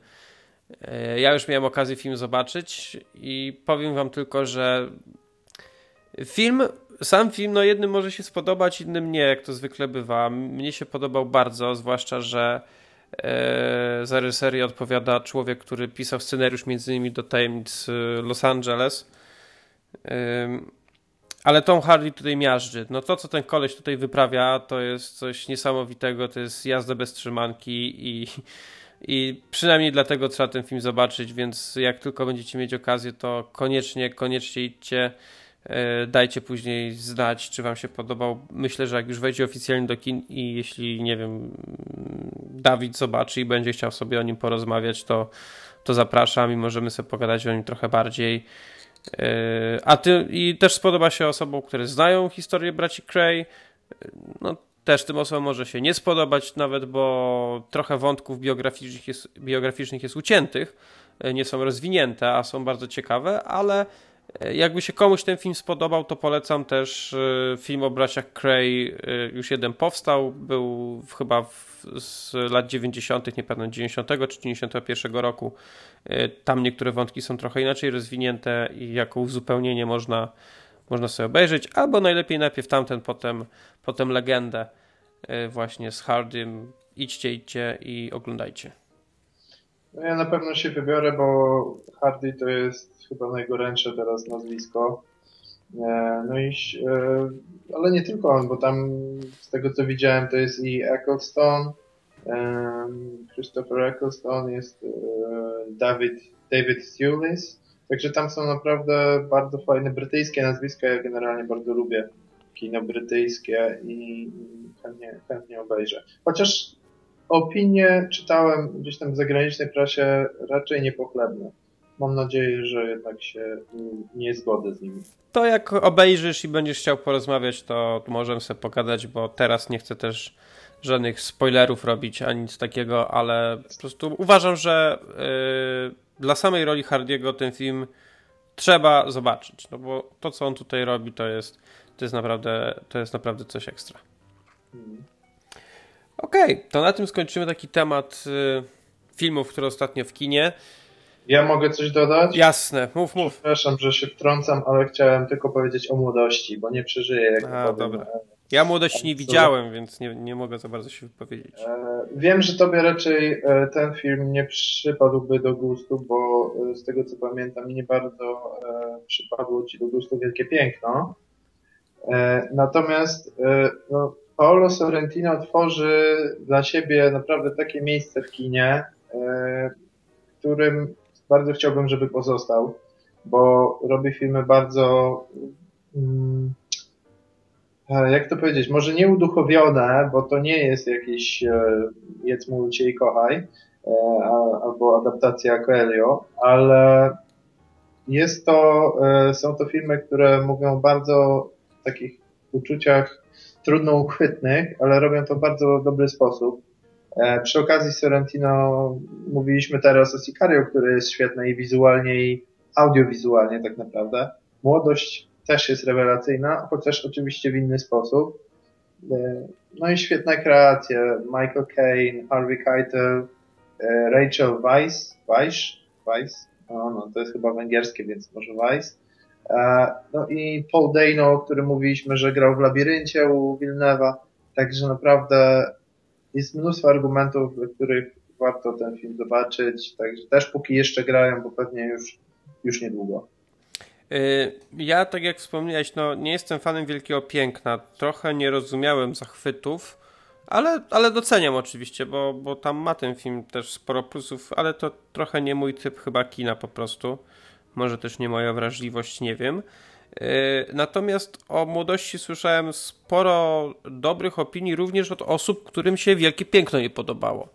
A: E, ja już miałem okazję film zobaczyć i powiem wam tylko, że film, sam film, no jednym może się spodobać, innym nie, jak to zwykle bywa. Mnie się podobał bardzo, zwłaszcza, że e, za reżyserię odpowiada człowiek, który pisał scenariusz między innymi do Tajemnic Los Angeles. Ale Tom Hardy tutaj miażdży. No to, co ten koleś tutaj wyprawia, to jest coś niesamowitego. To jest jazda bez trzymanki i, i przynajmniej dlatego trzeba ten film zobaczyć, więc jak tylko będziecie mieć okazję, to koniecznie, koniecznie idźcie. E, dajcie później znać, czy Wam się podobał. Myślę, że jak już wejdzie oficjalnie do kin i jeśli, nie wiem, Dawid zobaczy i będzie chciał sobie o nim porozmawiać, to, to zapraszam i możemy sobie pogadać o nim trochę bardziej. E, a ty i też spodoba się osobom, które znają historię braci Cray. E, no, też tym osobom może się nie spodobać, nawet bo trochę wątków biograficznych jest, biograficznych jest uciętych, nie są rozwinięte, a są bardzo ciekawe, ale jakby się komuś ten film spodobał, to polecam też film o braciach Cray. Już jeden powstał, był chyba z lat 90., nie pamiętam, 90 czy 91 roku. Tam niektóre wątki są trochę inaczej rozwinięte i jako uzupełnienie można, można sobie obejrzeć, albo najlepiej najpierw tamten, potem, potem legendę właśnie z Hardym. Idźcie, idźcie i oglądajcie.
B: No ja na pewno się wybiorę, bo Hardy to jest chyba najgorętsze teraz nazwisko. E, no i, e, ale nie tylko on, bo tam z tego co widziałem to jest i Ecclestone, Christopher Ecclestone, jest e, David, David Thewlis, także tam są naprawdę bardzo fajne brytyjskie nazwiska, ja generalnie bardzo lubię kino brytyjskie i chętnie, chętnie obejrzę. Chociaż opinie czytałem gdzieś tam w zagranicznej prasie raczej niepochlebne mam nadzieję, że jednak się nie zgodzę z nimi.
A: To jak obejrzysz i będziesz chciał porozmawiać, to możemy sobie pogadać, bo teraz nie chcę też żadnych spoilerów robić, ani nic takiego, ale po prostu uważam, że yy, dla samej roli Hardiego ten film trzeba zobaczyć, no bo to, co on tutaj robi, to jest, to jest, naprawdę, to jest naprawdę coś ekstra. Hmm. Okej, okay, to na tym skończymy taki temat yy, filmów, które ostatnio w kinie.
B: Ja mogę coś dodać?
A: Jasne, mów, mów.
B: Przepraszam, że się wtrącam, ale chciałem tylko powiedzieć o młodości, bo nie przeżyję. Jak
A: A, dobra. Ja młodości nie widziałem, więc nie, nie mogę za bardzo się wypowiedzieć. E,
B: wiem, że tobie raczej e, ten film nie przypadłby do gustu, bo e, z tego co pamiętam nie bardzo przypadło ci do gustu Wielkie Piękno. Natomiast no, Paolo Sorrentino tworzy dla siebie naprawdę takie miejsce w kinie, w którym bardzo chciałbym, żeby pozostał, bo robi filmy bardzo, mm, e, jak to powiedzieć, może nie uduchowione, bo to nie jest jakiś e, jedz, mójcie i kochaj, e, albo adaptacja Coelho, ale jest to, są to filmy, które mówią bardzo takich uczuciach trudno uchwytnych, ale robią to w bardzo dobry sposób. E, przy okazji Sorrentino mówiliśmy teraz o Sicario, który jest świetny i wizualnie i audiowizualnie tak naprawdę. Młodość też jest rewelacyjna, chociaż oczywiście w inny sposób. E, no i świetne kreacje. Michael Caine, Harvey Keitel, e, Rachel Weisz, Weisz, Weisz, no, no, to jest chyba węgierskie, więc może Weiss. No i Paul Dano, o którym mówiliśmy, że grał w Labiryncie u Wilnewa. Także naprawdę jest mnóstwo argumentów, dla których warto ten film zobaczyć, także też póki jeszcze grają, bo pewnie już, już niedługo.
A: Y, ja, tak jak wspomniałeś, no, nie jestem fanem Wielkiego Piękna. Trochę nie rozumiałem zachwytów, ale, ale doceniam oczywiście, bo, bo tam ma ten film też sporo plusów, ale to trochę nie mój typ chyba kina po prostu. Może też nie moja wrażliwość, nie wiem. E, natomiast o młodości słyszałem sporo dobrych opinii również od osób, którym się wielkie piękno nie podobało.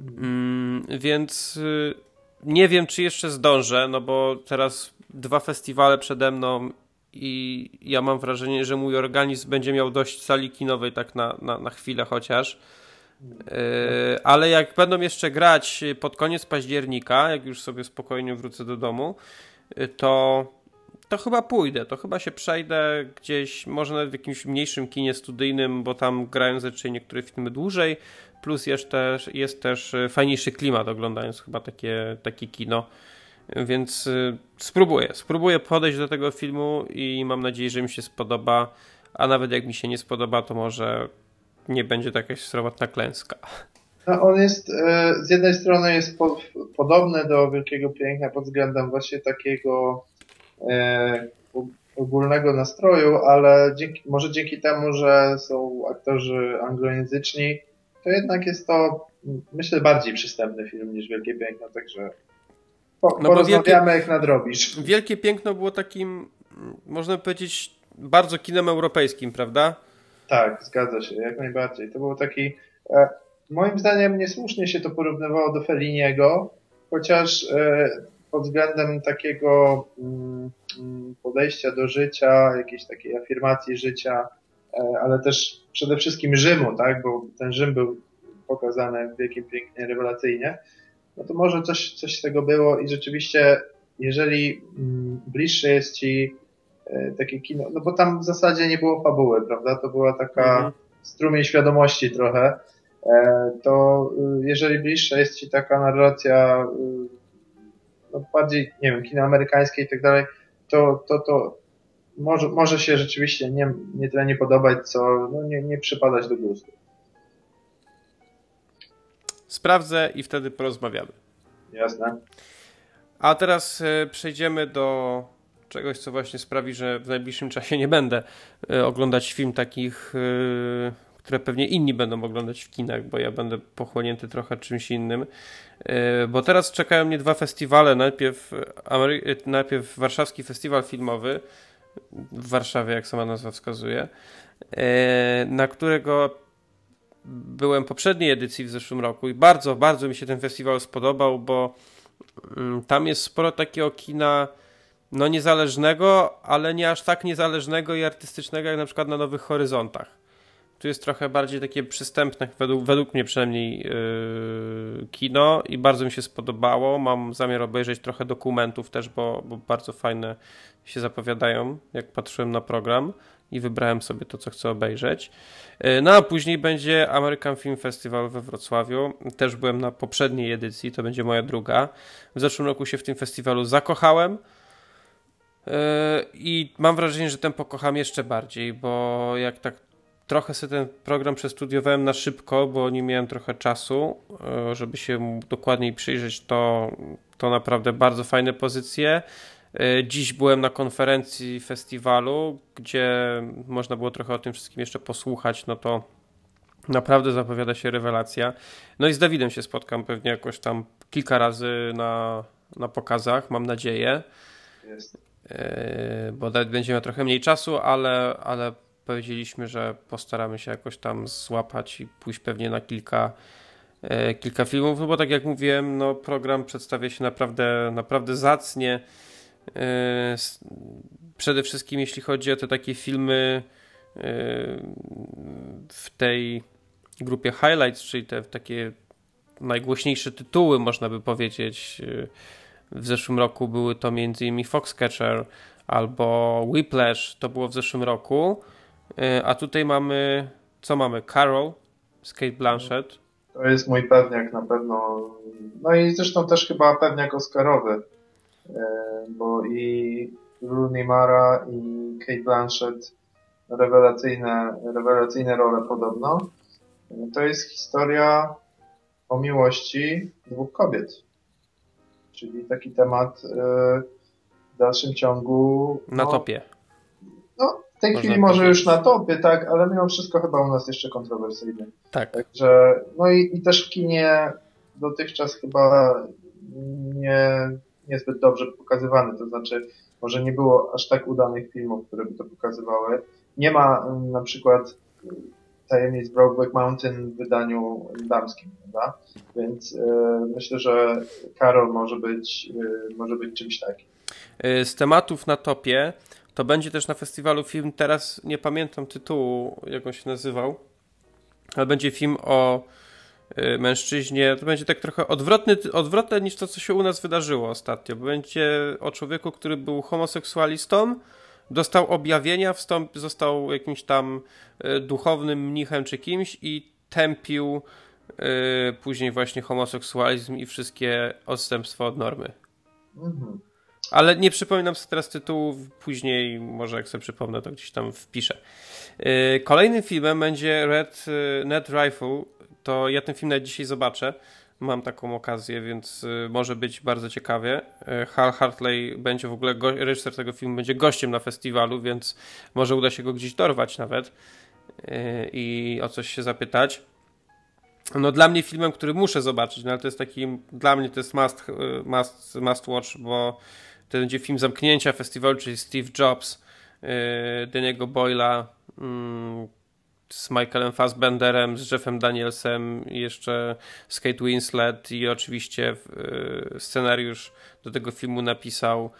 A: Mm, więc y, nie wiem, czy jeszcze zdążę, no bo teraz dwa festiwale przede mną i ja mam wrażenie, że mój organizm będzie miał dość sali kinowej tak na, na, na chwilę chociaż. E, ale jak będą jeszcze grać pod koniec października, jak już sobie spokojnie wrócę do domu, y, to to chyba pójdę, to chyba się przejdę gdzieś, może nawet w jakimś mniejszym kinie studyjnym, bo tam grają zazwyczaj niektóre filmy dłużej, plus jest też, jest też y, fajniejszy klimat oglądając chyba takie, takie kino. Więc spróbuję, spróbuję podejść do tego filmu i mam nadzieję, że mi się spodoba, a nawet jak mi się nie spodoba, to może nie będzie to jakaś srowatna klęska.
B: No on jest, e, z jednej strony jest po, podobny do Wielkiego Piękna pod względem właśnie takiego e, ogólnego nastroju, ale dzięki, może dzięki temu, że są aktorzy anglojęzyczni, to jednak jest to, myślę, bardziej przystępny film niż Wielkie Piękno, także po, no porozmawiamy wielkie, jak nadrobisz.
A: Wielkie Piękno było takim, można powiedzieć, bardzo kinem europejskim, prawda?
B: Tak, zgadza się, jak najbardziej. To był taki, e, moim zdaniem niesłusznie się to porównywało do Feliniego, chociaż e, pod względem takiego mm, mm, podejścia do życia, jakiejś takiej afirmacji życia, e, ale też przede wszystkim Rzymu, tak, bo ten Rzym był pokazany w wielkim pięknie, rewelacyjnie, no to może coś, coś z tego było i rzeczywiście, jeżeli mm, bliższe jest ci takie kino, no bo tam w zasadzie nie było fabuły, prawda, to była taka mhm. strumień świadomości trochę, to y, jeżeli bliższa jest ci taka narracja no bardziej, nie wiem, kino amerykańskie i tak dalej, to, to, to może, może się rzeczywiście nie, nie tyle nie podobać, co no nie, nie przypadać do gustu.
A: Sprawdzę i wtedy porozmawiamy.
B: Jasne.
A: A teraz e, przejdziemy do czegoś, co właśnie sprawi, że w najbliższym czasie nie będę e, oglądać film takich e, które pewnie inni będą oglądać w kinach, bo ja będę pochłonięty trochę czymś innym. E, bo teraz czekają mnie dwa festiwale. Najpierw, Amery najpierw Warszawski Festiwal Filmowy w Warszawie, jak sama nazwa wskazuje, na którego byłem poprzedniej edycji w zeszłym roku i bardzo, bardzo mi się ten festiwal spodobał, bo mm, tam jest sporo takiego kina no niezależnego, ale nie aż tak niezależnego i artystycznego jak na przykład na Nowych Horyzontach. Tu jest trochę bardziej takie przystępne, według, według mnie przynajmniej, yy, kino i bardzo mi się spodobało. Mam zamiar obejrzeć trochę dokumentów też, bo, bo bardzo fajne się zapowiadają, jak patrzyłem na program i wybrałem sobie to, co chcę obejrzeć. Yy, no a później będzie American Film Festival we Wrocławiu. Też byłem na poprzedniej edycji, to będzie moja druga. W zeszłym roku się w tym festiwalu zakochałem. Yy, I mam wrażenie, że ten pokocham jeszcze bardziej, bo jak tak trochę sobie ten program przestudiowałem na szybko, bo nie miałem trochę czasu, e, żeby się dokładniej przyjrzeć, to, to naprawdę bardzo fajne pozycje. E, dziś byłem na konferencji festiwalu, gdzie można było trochę o tym wszystkim jeszcze posłuchać, no to naprawdę zapowiada się rewelacja. No i z Dawidem się spotkam pewnie jakoś tam kilka razy na, na pokazach, mam nadzieję. Jest. E, bo Dawid będzie miał trochę mniej czasu, ale, ale powiedzieliśmy, że postaramy się jakoś tam złapać i pójść pewnie na kilka, e, kilka filmów, no bo tak jak mówiłem, no program przedstawia się naprawdę, naprawdę zacnie. E, przede wszystkim jeśli chodzi o te takie filmy w tej grupie highlights, czyli te takie najgłośniejsze tytuły, można by powiedzieć. W zeszłym roku były to m.in. Foxcatcher albo Whiplash, to było w zeszłym roku. E, a tutaj mamy, co mamy? Carol z Kate Blanchett.
B: To jest mój pewniak na pewno. No i zresztą też chyba pewniak Oscarowy, e, bo i Rooney Mara i Kate Blanchett rewelacyjne, rewelacyjne role podobno. To jest historia o miłości dwóch kobiet. Czyli taki temat e, w dalszym ciągu.
A: Na no, topie.
B: No, w tej chwili może już na topie, tak, ale mimo wszystko chyba u nas jeszcze kontrowersyjny.
A: Tak.
B: Także, no i, i też w kinie dotychczas chyba nie, niezbyt dobrze pokazywany, to znaczy może nie było aż tak udanych filmów, które by to pokazywały. Nie ma mm, na przykład tajemnic Brokeback Mountain w wydaniu damskim, prawda? Więc y, myślę, że Karol może być, y, może być czymś takim.
A: E, z tematów na topie to będzie też na festiwalu film, teraz nie pamiętam tytułu, jak on się nazywał, ale będzie film o mężczyźnie. To będzie tak trochę odwrotny, odwrotne niż to, co się u nas wydarzyło ostatnio. Będzie o człowieku, który był homoseksualistą, dostał objawienia, wstąp, został jakimś tam duchownym mnichem czy kimś i tępił później właśnie homoseksualizm i wszystkie odstępstwa od normy. Mhm. Ale nie przypominam sobie teraz tytułu, później może jak sobie przypomnę, to gdzieś tam wpiszę. Yy, kolejnym filmem będzie Red Net Rifle. To ja ten film nawet dzisiaj zobaczę. Mam taką okazję, więc yy, może być bardzo ciekawie. Hal Hartley będzie w ogóle, reżyser tego filmu będzie gościem na festiwalu, więc może uda się go gdzieś dorwać nawet i o coś się zapytać. No dla mnie filmem, który muszę zobaczyć, no ale to jest taki, dla mnie to jest must, must, must watch, bo to będzie film zamknięcia festiwalu, czyli Steve Jobs, Daniego Boyla yy, z Michaelem Fassbenderem, z Jeffem Danielsem jeszcze z Kate Winslet i oczywiście yy, scenariusz do tego filmu napisał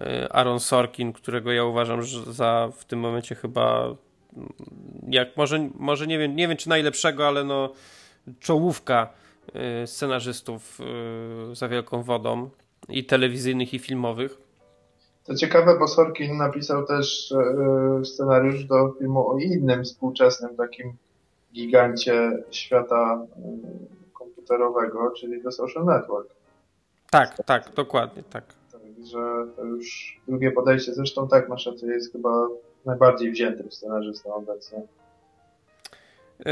A: yy, Aaron Sorkin, którego ja uważam za w tym momencie chyba mm, jak może, może nie wiem, nie wiem czy najlepszego, ale no czołówka yy, scenarzystów za wielką wodą i telewizyjnych, i filmowych.
B: To ciekawe, bo Sorkin napisał też e, scenariusz do filmu o innym współczesnym takim gigancie świata e, komputerowego, czyli The Social Network.
A: Tak, tak, dokładnie, tak.
B: Także to już drugie podejście. Zresztą tak, masz rację, jest chyba najbardziej wziętym scenarzystą obecnie.
A: Yy,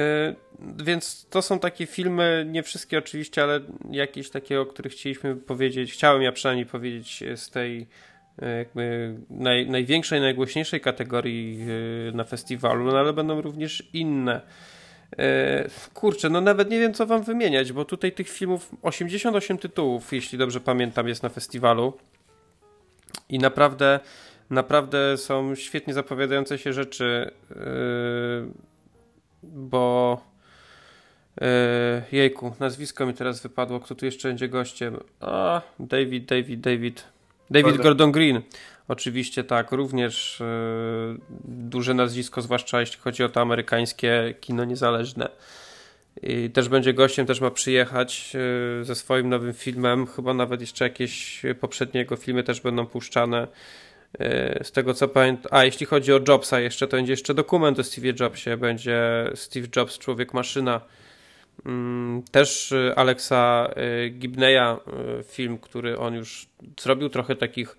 A: więc to są takie filmy, nie wszystkie oczywiście, ale jakieś takie, o których chcieliśmy powiedzieć, chciałem ja przynajmniej powiedzieć z tej jakby naj, największej, najgłośniejszej kategorii yy, na festiwalu, no ale będą również inne. Kurczę, no nawet nie wiem co wam wymieniać, bo tutaj tych filmów 88 tytułów, jeśli dobrze pamiętam, jest na festiwalu. I naprawdę, naprawdę są świetnie zapowiadające się rzeczy bo jejku, nazwisko mi teraz wypadło, kto tu jeszcze będzie gościem? A, David, David, David. David Gordon Green. Oczywiście tak, również yy, duże nazwisko, zwłaszcza jeśli chodzi o to amerykańskie kino niezależne. I też będzie gościem, też ma przyjechać yy, ze swoim nowym filmem. Chyba nawet jeszcze jakieś poprzednie jego filmy też będą puszczane. Z tego co pamiętam, a jeśli chodzi o Jobsa jeszcze, to będzie jeszcze dokument o Steve'ie Jobsie, będzie Steve Jobs, Człowiek Maszyna. Mm, też y, Alexa y, Gibneya y, film, który on już zrobił trochę takich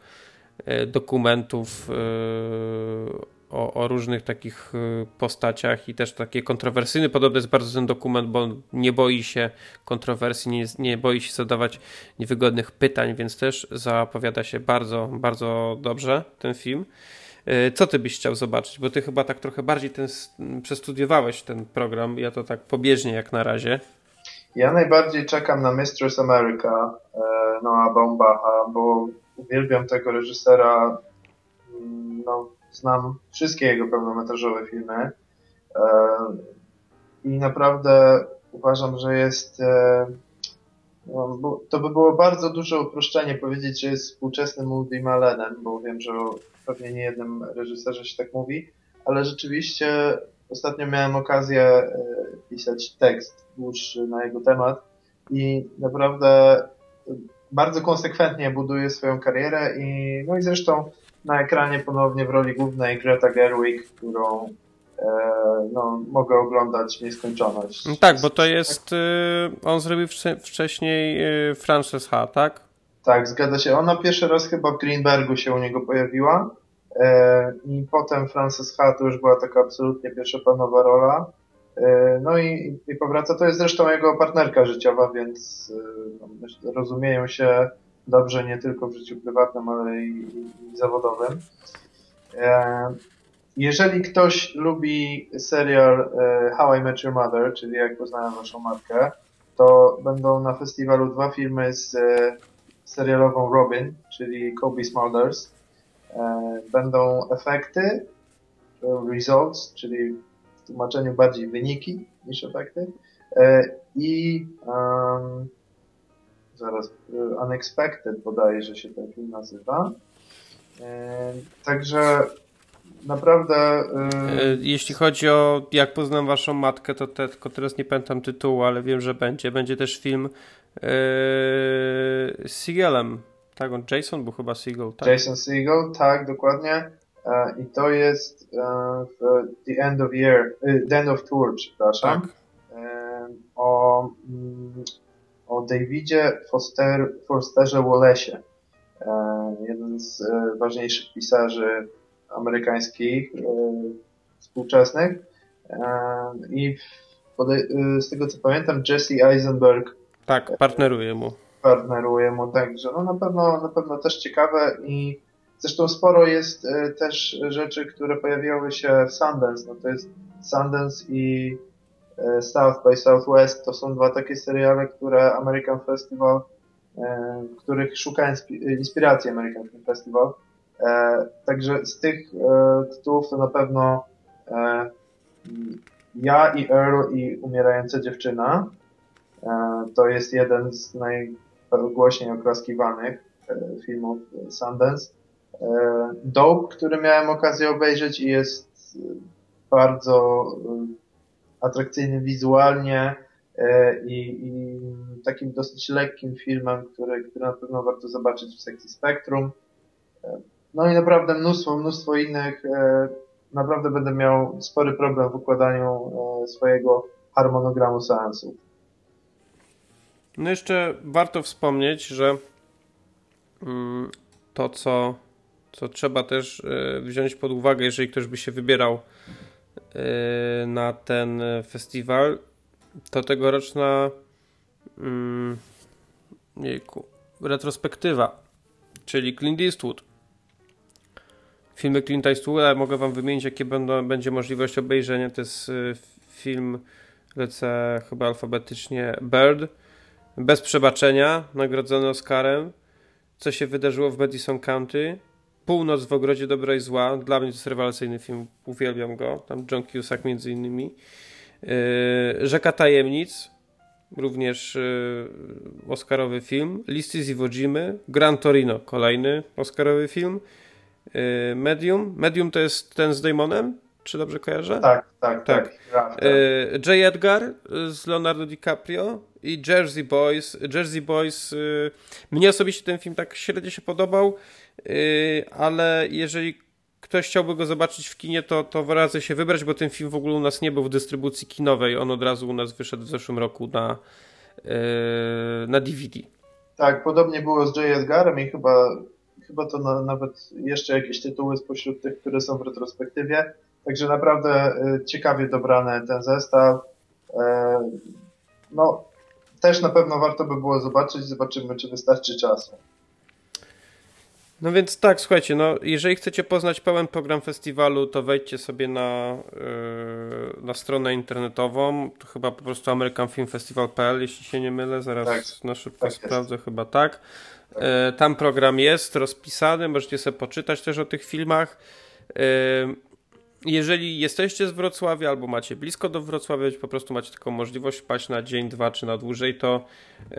A: dokumentów o, o, różnych takich postaciach i też takie kontrowersyjny. Podobny jest bardzo ten dokument, bo on nie boi się kontrowersji, nie, nie boi się zadawać niewygodnych pytań, więc też zapowiada się bardzo, bardzo dobrze ten film. Y, co ty byś chciał zobaczyć? Bo ty chyba tak trochę bardziej ten, przestudiowałeś ten program. Ja to tak pobieżnie jak na razie.
B: Ja najbardziej czekam na Mistress America e, Noah Baumbacha, bo uwielbiam tego reżysera. Mm, no, znam wszystkie jego pełnometrażowe filmy e, i naprawdę uważam, że jest e, no, to by było bardzo duże uproszczenie powiedzieć, że jest współczesnym Woody Malenem, bo wiem, że pewnie nie jednym reżyserze się tak mówi, ale rzeczywiście ostatnio miałem okazję e, pisać tekst dłuższy na jego temat i naprawdę bardzo konsekwentnie buduje swoją karierę i no i zresztą na ekranie ponownie w roli głównej Greta Gerwig, którą e, no, mogę oglądać nieskończoność.
A: No tak, bo to jest, on zrobił wcześniej Frances H., tak?
B: Tak, zgadza się. Ona pierwszy raz chyba w Greenbergu się u niego pojawiła e, i potem Frances H. to już była taka absolutnie pierwszoplanowa rola. E, no i, i powraca, to jest zresztą jego partnerka życiowa, więc no, rozumieją się dobrze nie tylko w życiu prywatnym, ale i, i zawodowym. E, jeżeli ktoś lubi serial e, How I Met Your Mother, czyli Jak poznałem waszą matkę, to będą na festiwalu dwa filmy z e, serialową Robin, czyli Kobe Smulders. Będą efekty, results, czyli w tłumaczeniu bardziej wyniki niż efekty. I um, zaraz Unexpected bodajże się ten film nazywa. Także naprawdę.
A: Jeśli chodzi o jak poznam waszą matkę, to te, tylko teraz nie pamiętam tytułu, ale wiem, że będzie. Będzie też film yy, z Seagalem. Tak, on Jason był chyba Seagal. Tak?
B: Jason Seagal, tak, dokładnie. I to jest The End of Year, The End of Tour, przepraszam. Tak. O, mm, o Davidzie Foster, Fosterze Wallace'ie. Jeden z ważniejszych pisarzy amerykańskich współczesnych. I z tego co pamiętam, Jesse Eisenberg
A: tak, partneruje mu.
B: Partneruje mu, także no na pewno, na pewno też ciekawe i zresztą sporo jest e, też rzeczy, które pojawiały się w Sundance. No to jest Sundance i e, South by Southwest to są dwa takie seriale, które American Festival, e, których szuka inspiracji American Festival. Także z tych tytułów to na pewno ja i Earl i Umierająca dziewczyna. E, to jest jeden z najgłośniej oklaskiwanych e, filmów Sundance. E, Dope, który miałem okazję obejrzeć i jest bardzo atrakcyjny wizualnie i, i takim dosyć lekkim filmem, który, który na pewno warto zobaczyć w sekcji Spektrum. No i naprawdę mnóstwo, mnóstwo innych. Naprawdę będę miał spory problem w układaniu swojego harmonogramu seansów.
A: No jeszcze warto wspomnieć, że mm, to, co, co trzeba też e, wziąć pod uwagę, jeżeli ktoś by się wybierał e, na ten festiwal, to tegoroczna mm, jejku, retrospektywa, czyli Clint Eastwood. Filmy Clint Eastwooda mogę wam wymienić, jakie będą, będzie możliwość obejrzenia. To jest e, film, lecę chyba alfabetycznie, Bird, bez przebaczenia, nagrodzony Oscarem. Co się wydarzyło w Madison County. Północ w ogrodzie dobra i zła. Dla mnie to jest rewelacyjny film. Uwielbiam go. Tam John Cusack między innymi. Yy, Rzeka Tajemnic. Również yy, Oscarowy film. Listy z Iwo Jimy. Gran Torino. Kolejny Oscarowy film. Yy, Medium. Medium to jest ten z Damonem? Czy dobrze kojarzę?
B: Tak, tak, tak. tak.
A: J. Edgar z Leonardo DiCaprio i Jersey Boys. Jersey Boys, y, mnie osobiście ten film tak średnio się podobał, y, ale jeżeli ktoś chciałby go zobaczyć w kinie, to, to radzę się wybrać, bo ten film w ogóle u nas nie był w dystrybucji kinowej. On od razu u nas wyszedł w zeszłym roku na, y, na DVD.
B: Tak, podobnie było z J. Edgarem i chyba, chyba to na, nawet jeszcze jakieś tytuły spośród tych, które są w retrospektywie. Także naprawdę ciekawie dobrany ten zestaw. No, też na pewno warto by było zobaczyć. Zobaczymy, czy wystarczy czasu.
A: No więc tak, słuchajcie, no jeżeli chcecie poznać pełen program festiwalu, to wejdźcie sobie na, yy, na stronę internetową, to chyba po prostu americanfilmfestival.pl, jeśli się nie mylę, zaraz tak, na szybko tak sprawdzę, jest. chyba tak. tak. Yy, tam program jest rozpisany, możecie sobie poczytać też o tych filmach. Yy, jeżeli jesteście z Wrocławia albo macie blisko do Wrocławia, po prostu macie taką możliwość paść na dzień, dwa czy na dłużej, to yy,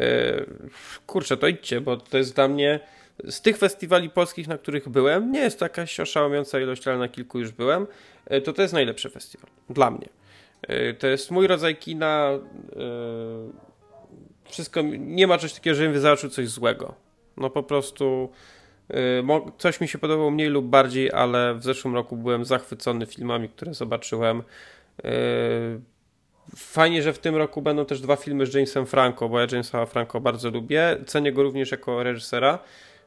A: kurczę, to idźcie, bo to jest dla mnie z tych festiwali polskich, na których byłem, nie jest to jakaś oszałamiająca ilość, ale na kilku już byłem, yy, to to jest najlepszy festiwal dla mnie. Yy, to jest mój rodzaj kina. wszystko, nie ma czegoś takiego, żebym zobaczył coś złego. No po prostu coś mi się podobało mniej lub bardziej, ale w zeszłym roku byłem zachwycony filmami, które zobaczyłem. Y, fajnie, że w tym roku będą też dwa filmy z Jamesem Franco, bo ja Jamesa Franco bardzo lubię. Cenię go również jako reżysera.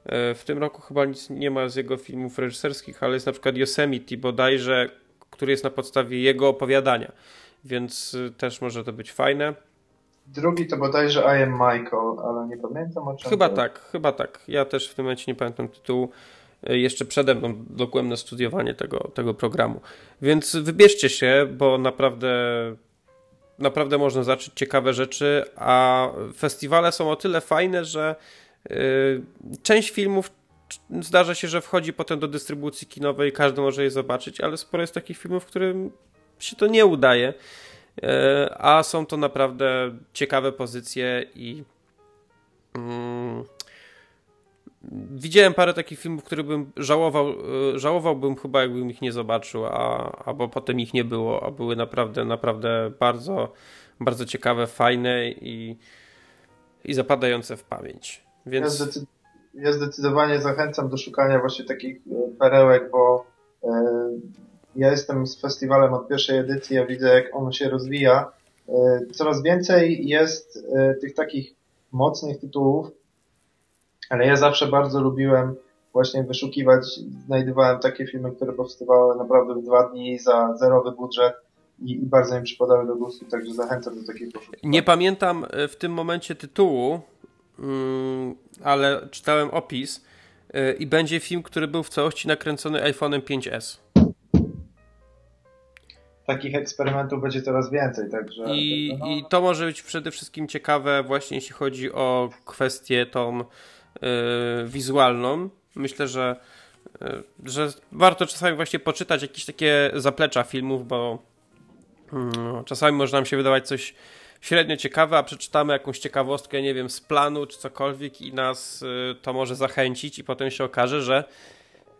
A: Y, w tym roku chyba nic nie ma z jego filmów reżyserskich, ale jest na przykład Yosemite bodajże, który jest na podstawie jego opowiadania, więc też może to być fajne.
B: Drugi to bodajże I am Michael, ale nie pamiętam o czym.
A: Chyba to... tak, chyba tak. Ja też w tym momencie nie pamiętam tytułu. E, jeszcze przede mną dogłębne studiowanie tego, tego programu. Więc wybierzcie się, bo naprawdę naprawdę można zacząć ciekawe rzeczy, a festiwale są o tyle fajne, że yy, część filmów zdarza się, że wchodzi potem do dystrybucji kinowej, każdy może je zobaczyć, ale sporo jest takich filmów, którym się to nie udaje. E, a są to naprawdę ciekawe pozycje i mm, widziałem parę takich filmów, które bym żałował, e, żałowałbym chyba jakbym ich nie zobaczył, a, albo potem ich nie było, a były naprawdę, naprawdę bardzo, bardzo ciekawe, fajne i, i zapadające w pamięć. Więc...
B: Ja, zdecyd ja zdecydowanie zachęcam do szukania właśnie takich e, perełek, bo ja jestem z festiwalem od pierwszej edycji, ja widzę jak on się rozwija. E, coraz więcej jest e, tych takich mocnych tytułów, ale ja zawsze bardzo lubiłem właśnie wyszukiwać, znajdowałem takie filmy, które powstawały naprawdę w dwa dni za zerowy budżet i, i bardzo mi przypadały do gustu, także zachęcam do takiej poszukiwania.
A: Nie pamiętam e, w tym momencie tytułu, mm, ale czytałem opis i będzie film, który był w całości nakręcony iPhone'em 5S.
B: Takich eksperymentów będzie coraz więcej, także...
A: I, no, I to może być przede wszystkim ciekawe właśnie jeśli chodzi o kwestię tą Y, wizualną. Myślę, że, y, że warto czasami właśnie poczytać jakieś takie zaplecza filmów, bo mm, czasami może nam się wydawać coś średnio ciekawe, a przeczytamy jakąś ciekawostkę, nie wiem, z planu czy cokolwiek i nas y, to może zachęcić i potem się okaże, że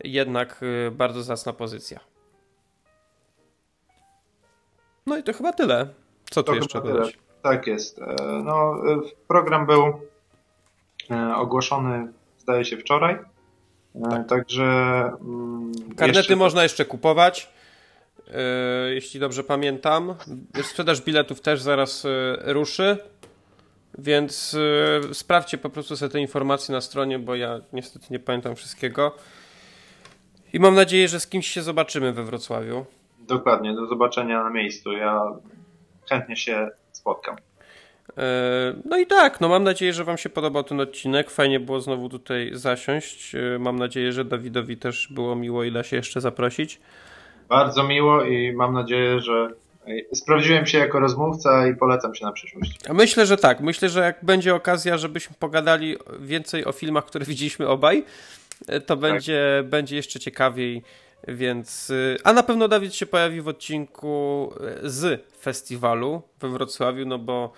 A: jednak bardzo zacna pozycja. No i to chyba tyle. Co tu to jeszcze dodać?
B: Tak jest. E, no, program był E, ogłoszony zdaje się wczoraj. E, tak. Także.
A: Mm, Karnety jeszcze... można jeszcze kupować. E, jeśli dobrze pamiętam. Sprzedaż biletów też zaraz ruszy. Więc sprawdźcie po prostu sobie te informacje na stronie, bo ja niestety nie pamiętam wszystkiego. I mam nadzieję, że z kimś się zobaczymy we Wrocławiu.
B: Dokładnie, do zobaczenia na miejscu. Ja chętnie się spotkam.
A: E, no i tak, no mam nadzieję, że Wam się podobał ten odcinek. Fajnie było znowu tutaj zasiąść. E, mam nadzieję, że Dawidowi też było miło i da się jeszcze zaprosić.
B: Bardzo miło i mam nadzieję, że sprawdziłem się jako rozmówca i polecam się na przyszłość.
A: Myślę, że tak. Myślę, że jak będzie okazja, żebyśmy pogadali więcej o filmach, które widzieliśmy obaj, e, to tak. będzie, będzie jeszcze ciekawiej. Więc, a na pewno Dawid się pojawi w odcinku z festiwalu we Wrocławiu, no bo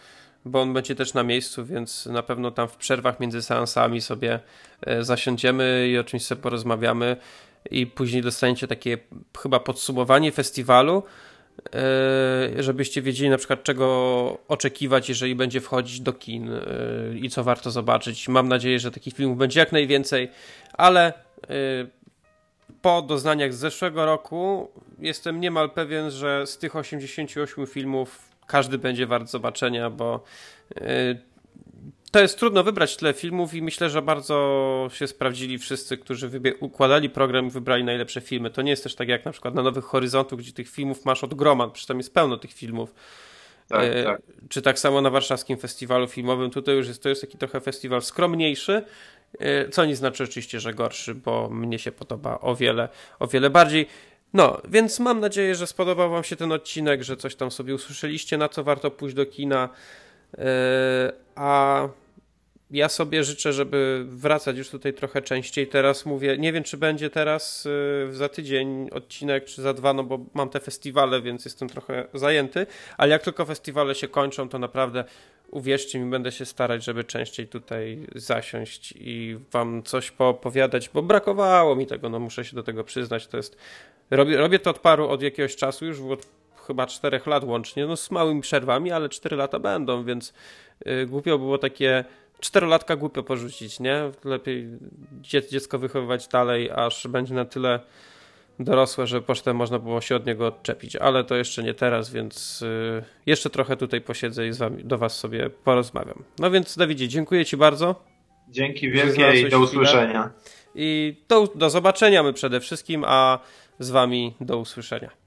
A: bo on będzie też na miejscu, więc na pewno tam w przerwach między seansami sobie e, zasiądziemy i o czymś sobie porozmawiamy i później dostaniecie takie chyba podsumowanie festiwalu, żebyście wiedzieli na przykład czego oczekiwać, jeżeli będzie wchodzić do kin i co warto zobaczyć. Mam nadzieję, że takich filmów będzie jak najwięcej, ale po doznaniach z zeszłego roku jestem niemal pewien, że z tych 88 filmów każdy będzie wart zobaczenia, bo y, to jest trudno wybrać tyle filmów i myślę, że bardzo się sprawdzili wszyscy, którzy układali program i wybrali najlepsze filmy. To nie jest też tak jak na przykład na Nowych Horyzontów, gdzie tych filmów masz od groma, przecież tam jest pełno tych filmów. Tak, e, tak. Czy tak samo na warszawskim festiwalu filmowym. Tutaj już jest, to jest taki trochę festiwal skromniejszy, e, co nie znaczy oczywiście, że gorszy, bo mnie się podoba o wiele, o wiele bardziej. No, więc mam nadzieję, że spodobał Wam się ten odcinek, że coś tam sobie usłyszeliście, na co warto pójść do kina. Yy, a ja sobie życzę, żeby wracać już tutaj trochę częściej. Teraz mówię, nie wiem, czy będzie teraz yy, za tydzień odcinek, czy za dwa, no bo mam te festiwale, więc jestem trochę zajęty. Ale jak tylko festiwale się kończą, to naprawdę uwierzcie mi, będę się starać, żeby częściej tutaj zasiąść i wam coś poopowiadać, bo brakowało mi tego, no muszę się do tego przyznać. To jest Robię, robię to od paru, od jakiegoś czasu, już od chyba czterech lat łącznie, no z małymi przerwami, ale cztery lata będą, więc yy, głupio było takie czterolatka głupio porzucić, nie? Lepiej dziecko wychowywać dalej, aż będzie na tyle dorosłe, że potem można było się od niego odczepić, ale to jeszcze nie teraz, więc yy, jeszcze trochę tutaj posiedzę i z wami, do was sobie porozmawiam. No więc Dawidzie, dziękuję ci bardzo.
B: Dzięki wielkie i do usłyszenia.
A: I do, do zobaczenia my przede wszystkim, a z Wami do usłyszenia.